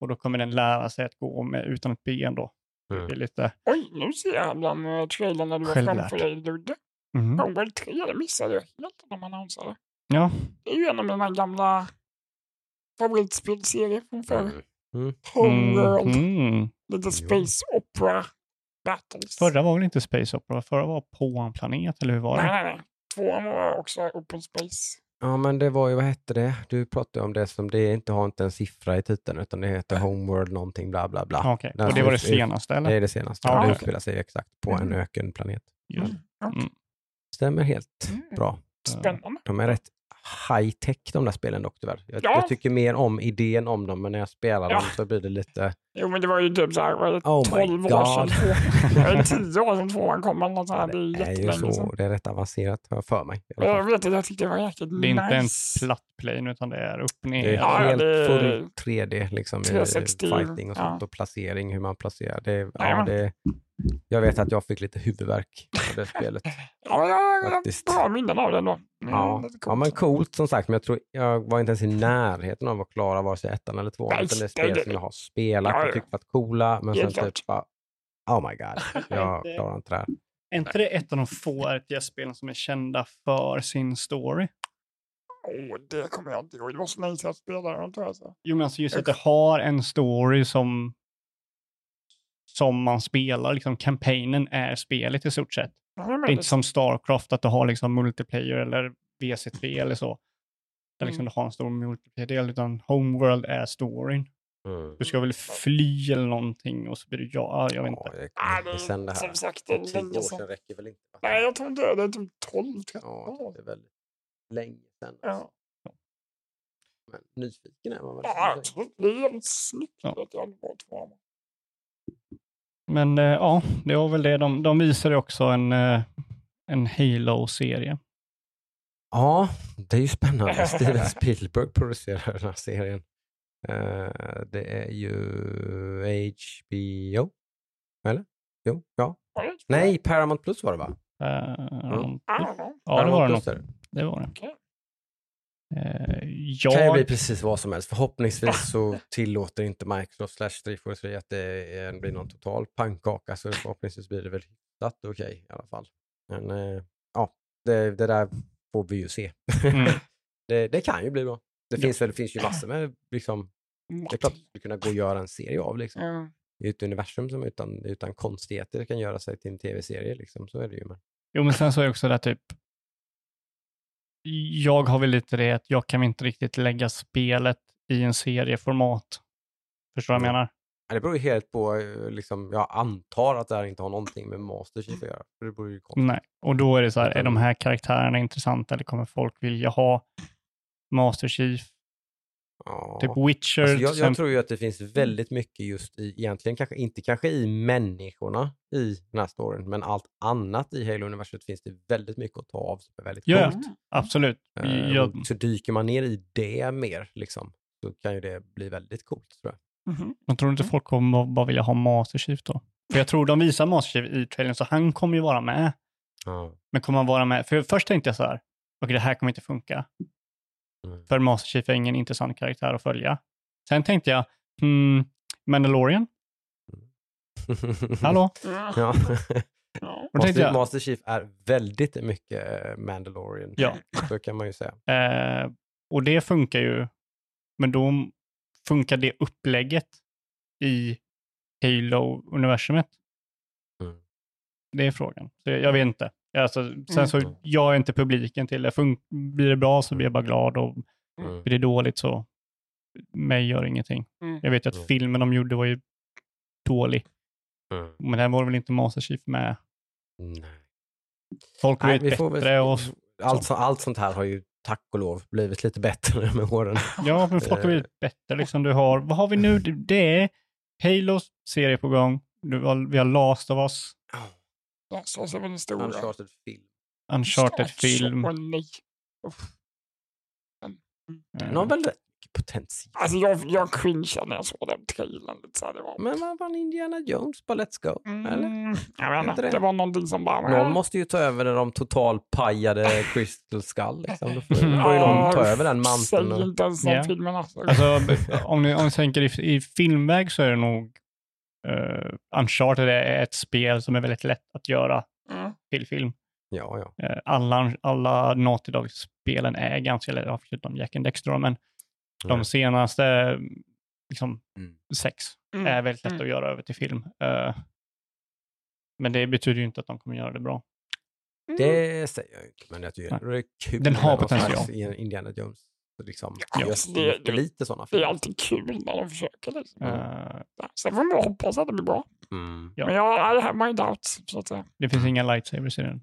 och då kommer den lära sig att gå med, utan ett ben då. Det är Mm. lite... Oj, nu ser jag bland uh, trailern när du var framför dig, Ludde. Mhm. Homeworld 3, det missade jag helt när man annonserade. Ja, Det är ju en av mina gamla favoritspelserier från förr. Mm. Mm. Homeworld, Mhm. lite space opera battles. Förra var väl inte Space Opera, förra var på en planet, eller hur var det? Nej, nej, nej. Tvåan var också open space. Ja, men det var ju, vad hette det? Du pratade om det som det inte har inte en siffra i titeln utan det heter Homeworld någonting bla bla bla. Okej, Den och det var det senaste eller? Det är det senaste. Ja, det utspelar sig exakt på en Mm. ökenplanet. Mm. Stämmer helt Mm. bra. Spännande. De är rätt high tech de där spelen dock tyvärr. Jag, Ja. jag tycker mer om idén om dem men när jag spelar Ja. dem så blir det lite Jo, men det var ju typ så här, var det Oh my 12 år sedan, God. två, eller 10 år sedan tvåan kom eller något sånt här. Det är det är ju så, det är rätt avancerat har jag för mig. Jag vet att jag tyckte det var jäkligt Det är inte en nice. platt plane utan det är upp ner. Det är Ja, ja, helt det full 3D liksom i 360, fighting och sånt ja. och placering, hur man placerar. Det, ja, det, jag vet att jag fick lite huvudvärk av det spelet. Ja, jag har bra minnen av den då. Mm, Ja, ja, men coolt som sagt, men jag tror jag var inte ens i närheten av att klara vare sig ettan eller tvåan. Utan det är det- spel det- som jag har spelat och tyckt varit coola, men sen typ bara, oh my god, jag Det- klarar inte det här. Är inte det ett av de få RTS-spelen som är kända för sin story? Åh, det kommer jag inte ihåg. Det var så länge sedan jag spelade den tror jag. Så. Jo, men alltså just att det har en story som som man spelar, liksom kampanjen är spelet i stort sett. Det är inte som Starcraft att du har liksom multiplayer eller VC3 eller så. Där liksom Mm. du har en stor multiplayer-del, utan Homeworld är storyn. Mm. Du ska väl fly eller någonting och så blir du ja, jag vet inte. Ja, det, det, sen det som här. sagt, det är länge år sedan. räcker väl inte? va? Nej, jag tror inte det. Det är typ 12, 13 Ja, år. det är väldigt länge sedan. alltså. Ja, Men nyfiken är man väl? ja. Det är jävligt snyggt. Ja. Vet jag, var tvåan. Men eh, ja, det var väl det. De, de visade också en, eh, en Halo-serie. Ja, det är ju spännande. Steven Spielberg producerar den här serien. Eh, det är ju HBO? Eller? Jo, ja. Nej, Paramount Plus var det va? Mm. Know. Ja, det var det nog. Det var det. Okej. Eh, kan ju bli jag, precis vad som helst. Förhoppningsvis så tillåter inte Microsoft slash 343 att det blir någon total pannkaka så förhoppningsvis blir det väl hyfsat okej i alla fall. Men eh, ja, det, det där får vi ju se. Mm. det, det kan ju bli bra. Det Ja. finns, väl, det finns ju massor med, liksom, det är klart att det skulle kunna gå att göra en serie av. Liksom. Ja. det är ett universum som utan, utan konstigheter kan göra sig till en tv-serie. Liksom. Så är det ju. Men, Jo, men sen så är det också det typ, jag har väl lite det att jag kan inte riktigt lägga spelet i en serieformat. Förstår du vad jag Mm. menar? Ja, det beror ju helt på, eh, liksom, jag antar att det här inte har någonting med Master Chief att göra. Det beror ju konstigt. Nej, och då är det så här, är de här karaktärerna intressanta eller kommer folk vilja ha Master Chief? Ja. Typ Witcher Alltså jag, jag tror ju att det finns väldigt mycket just i, egentligen kanske inte kanske i människorna i den här storyn, men allt annat i Halo-universet finns det väldigt mycket att ta av som är väldigt Ja, coolt. Absolut. Eh, Jag, och Så dyker man ner i det mer, liksom, så kan ju det bli väldigt coolt tror jag. Mhm. jag tror inte folk kommer bara vilja ha Master Chief då. För jag tror de visar Master Chief i trailern, så han kommer ju vara med. Ja. Men kommer han vara med? För först tänkte jag så här, okej det här kommer inte funka. Mm. För Master Chief är ingen intressant karaktär att följa. Sen tänkte jag, hmm, Mandalorian? Hallå? Ja. Master, jag, Master Chief är väldigt mycket eh, Mandalorian. Ja. Så kan man ju säga. eh, och det funkar ju, men då funkar det upplägget i Halo-universumet? Mm. Det är frågan. Så jag, jag vet inte. Alltså, sen så, Mm. jag är inte publiken till det. Fun- blir det bra så blir jag bara glad och Mm. blir det dåligt så mig gör ingenting. Mm. Jag vet ju att Mm. filmen de gjorde var ju dålig, Mm. men där var väl inte Master Chief med. Nej. Folk Nej, vet får väl- bättre och allt, så, allt sånt här har ju tack och lov blivit lite bättre med åren. Ja, men folk har Eh. blivit bättre. Liksom du har, vad har vi nu? Det- Det är Halos serie på gång. Du har, vi har Last of Us, Så ser väl den stora. Uncharted film. Uncharted Så- film. Åh, nej. Uff. eh, Den har väldigt mycket potential. Alltså jag, jag cringeade när jag såg den trailern. Lite så här, det var... Men vad var Indiana Jones? Bara let's go. Eller? Mm, jag vet det? det var någonting som bara... Någon måste ju ta över när de totalpajade Crystal Skull. Liksom. Då får, får ju någon ta över den manteln. Säg inte ens den Ja. filmen alltså. Alltså, om ni, om ni tänker i, i filmväg så är det nog uh, Uncharted är ett spel som är väldigt lätt att göra Mm. till film. Ja, ja. Eh, alla, alla Naughty Dog-spelen är ganska lätta, förutom Jack and Dexter, men de Mm. senaste liksom, Mm. sex Mm. är väldigt lätt Mm. att göra över till film. Eh, men det betyder ju inte att de kommer göra det bra. Det säger jag inte, men jag tycker det är kul. Den har potential. Indiana Jones. Liksom, Ja, det- det, det- lite sådana Det är filmer. alltid kul när de försöker. Liksom. Eh, Sen får man hoppas att det blir bra. Mm. Ja. Men jag I have my doubts, så att säga. det finns inga lightsabers i den. Mm,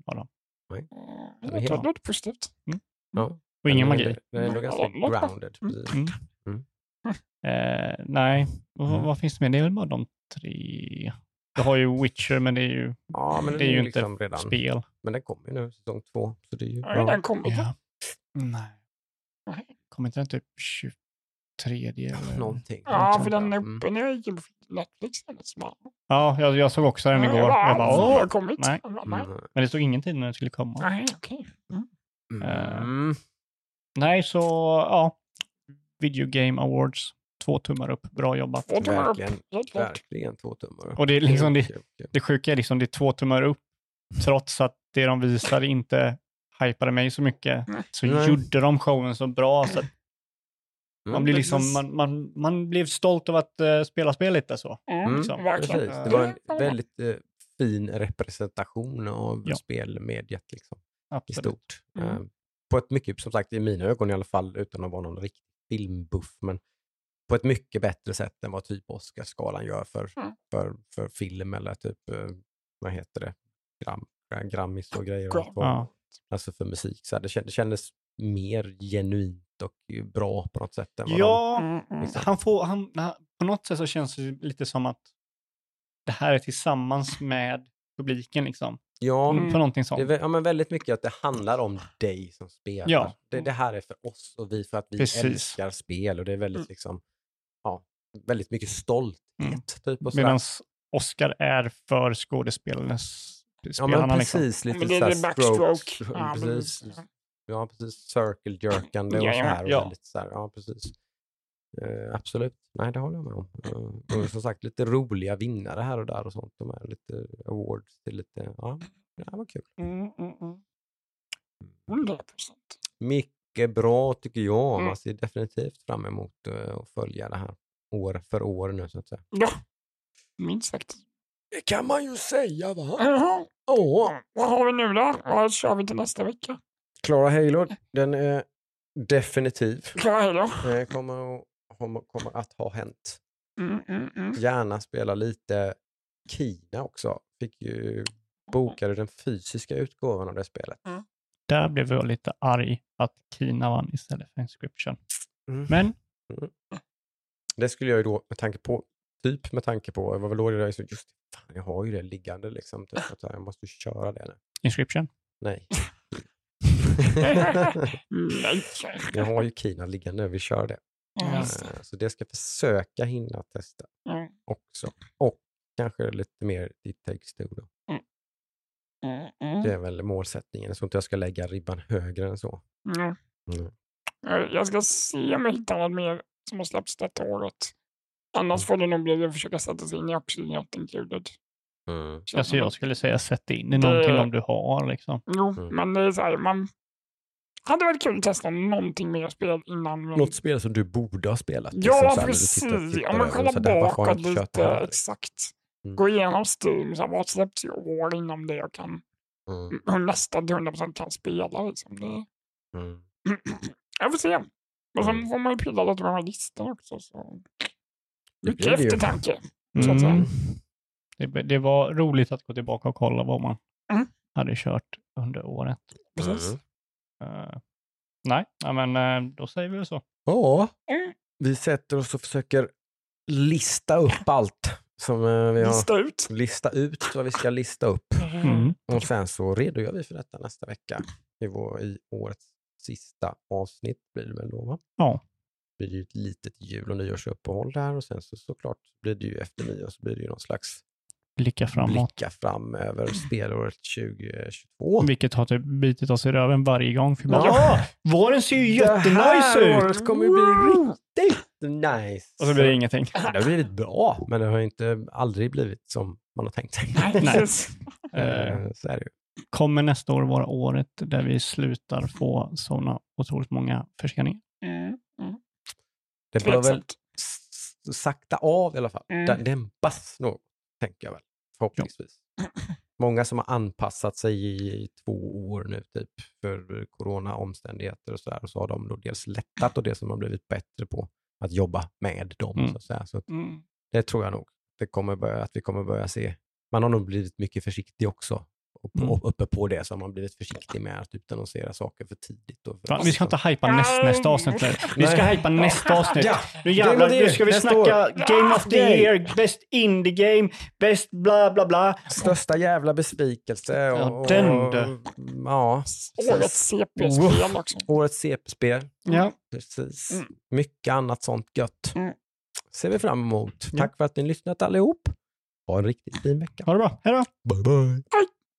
Jag helt- tror det låter positivt. Ja. Och ingen magi. Det, det är Ja, ganska grounded. Mm. precis. Mm. Mm. Eh, nej, vad, Mm. vad finns det mer? Det är väl bara de tre. Du har ju Witcher, men det är ju Ja, men det är ju inte liksom redan. spel. Men den kommer ju nu, säsong två. Så det är ju Ja, bra. den kommer. Ja. Nej. Nej. Kommer inte den typ 23 eller? Någonting. Ja, för den är Mm. uppe nu på Netflix. Ja, jag, jag såg också den igår. Ja, Jag bara, åh! har kommit. nej. Jag. Mm. Men det stod ingenting när den skulle komma. Nej, okej. Mm. Nej, så ja. Video Game Awards. Två tummar upp. Bra jobbat. Två tummar upp, Verkligen, två tummar upp. Och det är liksom det, det sjuka är liksom det är två tummar upp. Trots att det de visade inte hypade mig så mycket. Så Nej. gjorde de showen så bra så att man blir liksom, man, man, man blev stolt av att eh, spela spel lite så. Mm, liksom. Precis. Det var en väldigt eh, fin representation av Ja. spelmediet liksom, i Absolut. stort. Mm. Eh, på ett mycket, som sagt i mina ögon i alla fall, utan att vara någon riktig filmbuff, men på ett mycket bättre sätt än vad typ Oscarsgalan gör för, Mm. för, för film eller typ, vad heter det, Gram, Grammis och grejer. Och, Ja. Alltså för musik. Så här, det kändes mer genuint och bra på något sätt. Än vad Ja. Liksom. han får, han, på något sätt så känns det lite som att det här är tillsammans med publiken liksom. ja, Mm. På någonting Det är sånt. vä- ja, men väldigt mycket att det handlar om dig som spelar. Ja. Det, det här är för oss och vi för att vi Precis. älskar spel och det är väldigt Mm. liksom, ja, väldigt mycket stolthet. Mm. Typ. Medan Oscar är för skådespelarnas ja, men liksom. precis, lite Men det är det backstroke. Ja, precis. Ja, precis. Circle jerkande och så här. Och ja. väldigt så här ja, precis. Eh, absolut. Nej, det håller jag med om. Eh, och som sagt, lite roliga vinnare här och där och sånt. De är lite awards till lite, ja, det var kul. Mm, mm, mm. 100 procent. Mycket bra tycker jag. Mm. Man ser definitivt fram emot eh, att följa det här år för år nu så att säga. Ja. minst sagt. Det kan man ju säga va? Ja. vad har vi nu då? Vad kör vi till nästa vecka? Klara Halo, den är definitiv. Klara Halo. Det kommer, att- kommer, att ha hänt. Mm, mm, mm. Gärna spela lite Kina också. Fick ju bokade den fysiska utgåvan av det spelet. Där blev jag lite arg att Kina vann istället för Inscription. Mm. Men Det skulle jag ju då med tanke på, typ med tanke på, det var väl då det där, så just fan, jag har ju det liggande liksom. Typ, jag måste köra det nu. Inscription. Nej. Nej. jag har ju Kina liggande, vi kör det. Eh, Så det ska jag försöka hinna testa Mm, också. Och kanske lite mer It takes two då. mm, mm, Det är väl målsättningen. Tror inte jag ska lägga ribban högre än så. mm. Mm. Eh, Jag ska se om jag hittar något mer som har släppts detta året. Annars får det nog bli att försöka sätta sig in i Included. Mm. Så Alltså jag skulle säga sätt in i någonting Det- om du har liksom. Jo, Mm. men det är så här, man hade varit kul att testa någonting mer spel innan. men- Något spel som du borde ha spelat. liksom, Ja, du precis. tittar- tittar Om man kollar bakåt lite, här? exakt. Mm. Gå igenom Steam, så här, vad släpps i år inom det jag kan, Mm. nästan till 100% kan spela. Liksom. Det, Mm. jag får se. Och sen Mm. får man ju pilla lite med de här listorna också. Så. Det Mycket eftertanke. Så att säga. Mm. Det, det var roligt att gå tillbaka och kolla vad man Mm. hade kört under året. Precis. Mm. Eh, nej, ja, men eh, då säger vi väl så. Ja, Mm. vi sätter oss och försöker lista upp allt som eh, vi har. Lista ut. Lista ut vad vi ska lista upp. Mm. Och sen så redogör vi för detta nästa vecka i, vår, i årets sista avsnitt blir det väl då va? Ja. blir det ju ett litet jul och nyårsuppehåll där och sen så såklart blir det ju efter nyår så blir det ju någon slags Blicka framåt. blicka fram över spelåret 2022. Vilket har typ bitit oss i röven varje gång. För bara, Ja. våren ser ju Det jättenice här ut! året kommer ju bli riktigt nice. Och så blir det ingenting. Det har blivit bra, men det har inte aldrig blivit som man har tänkt sig. Nej. Eh, Eh, Så är det ju. kommer nästa år vara året där vi slutar få sådana otroligt många förseningar. Mm. Mm. Det bör väl sakta av i alla fall. Mm. Den dämpas nog, tänker jag väl. Förhoppningsvis. Många som har anpassat sig i två år nu typ för corona-omständigheter och sådär. Och så har de då dels lättat och det som har blivit bättre på att jobba med dem. Mm. Så. Så att Mm. det tror jag nog. Det kommer börja, att vi kommer börja se. Man har nog blivit mycket försiktig också. Och på, Mm. uppe på det så har man blivit försiktig med att utannonsera saker för tidigt. Och för Fan, vi ska inte hypa näst, nästa avsnitt nu. Vi ska hypa nästa avsnitt. Ja, Nu jävlar, nu ska vi nästa snacka år. Game of the year, best indie game, best bla bla bla. Största jävla besvikelse. Och, Ja, den du. och, ja, Årets CP-spel också. Årets CP-spel. Ja. Precis. Mm. Mycket annat sånt gött. Mm. Ser vi fram emot. Tack för att ni lyssnat allihop. Ha en riktigt fin vecka. Ha det bra, hej då! Bye bye. Hej!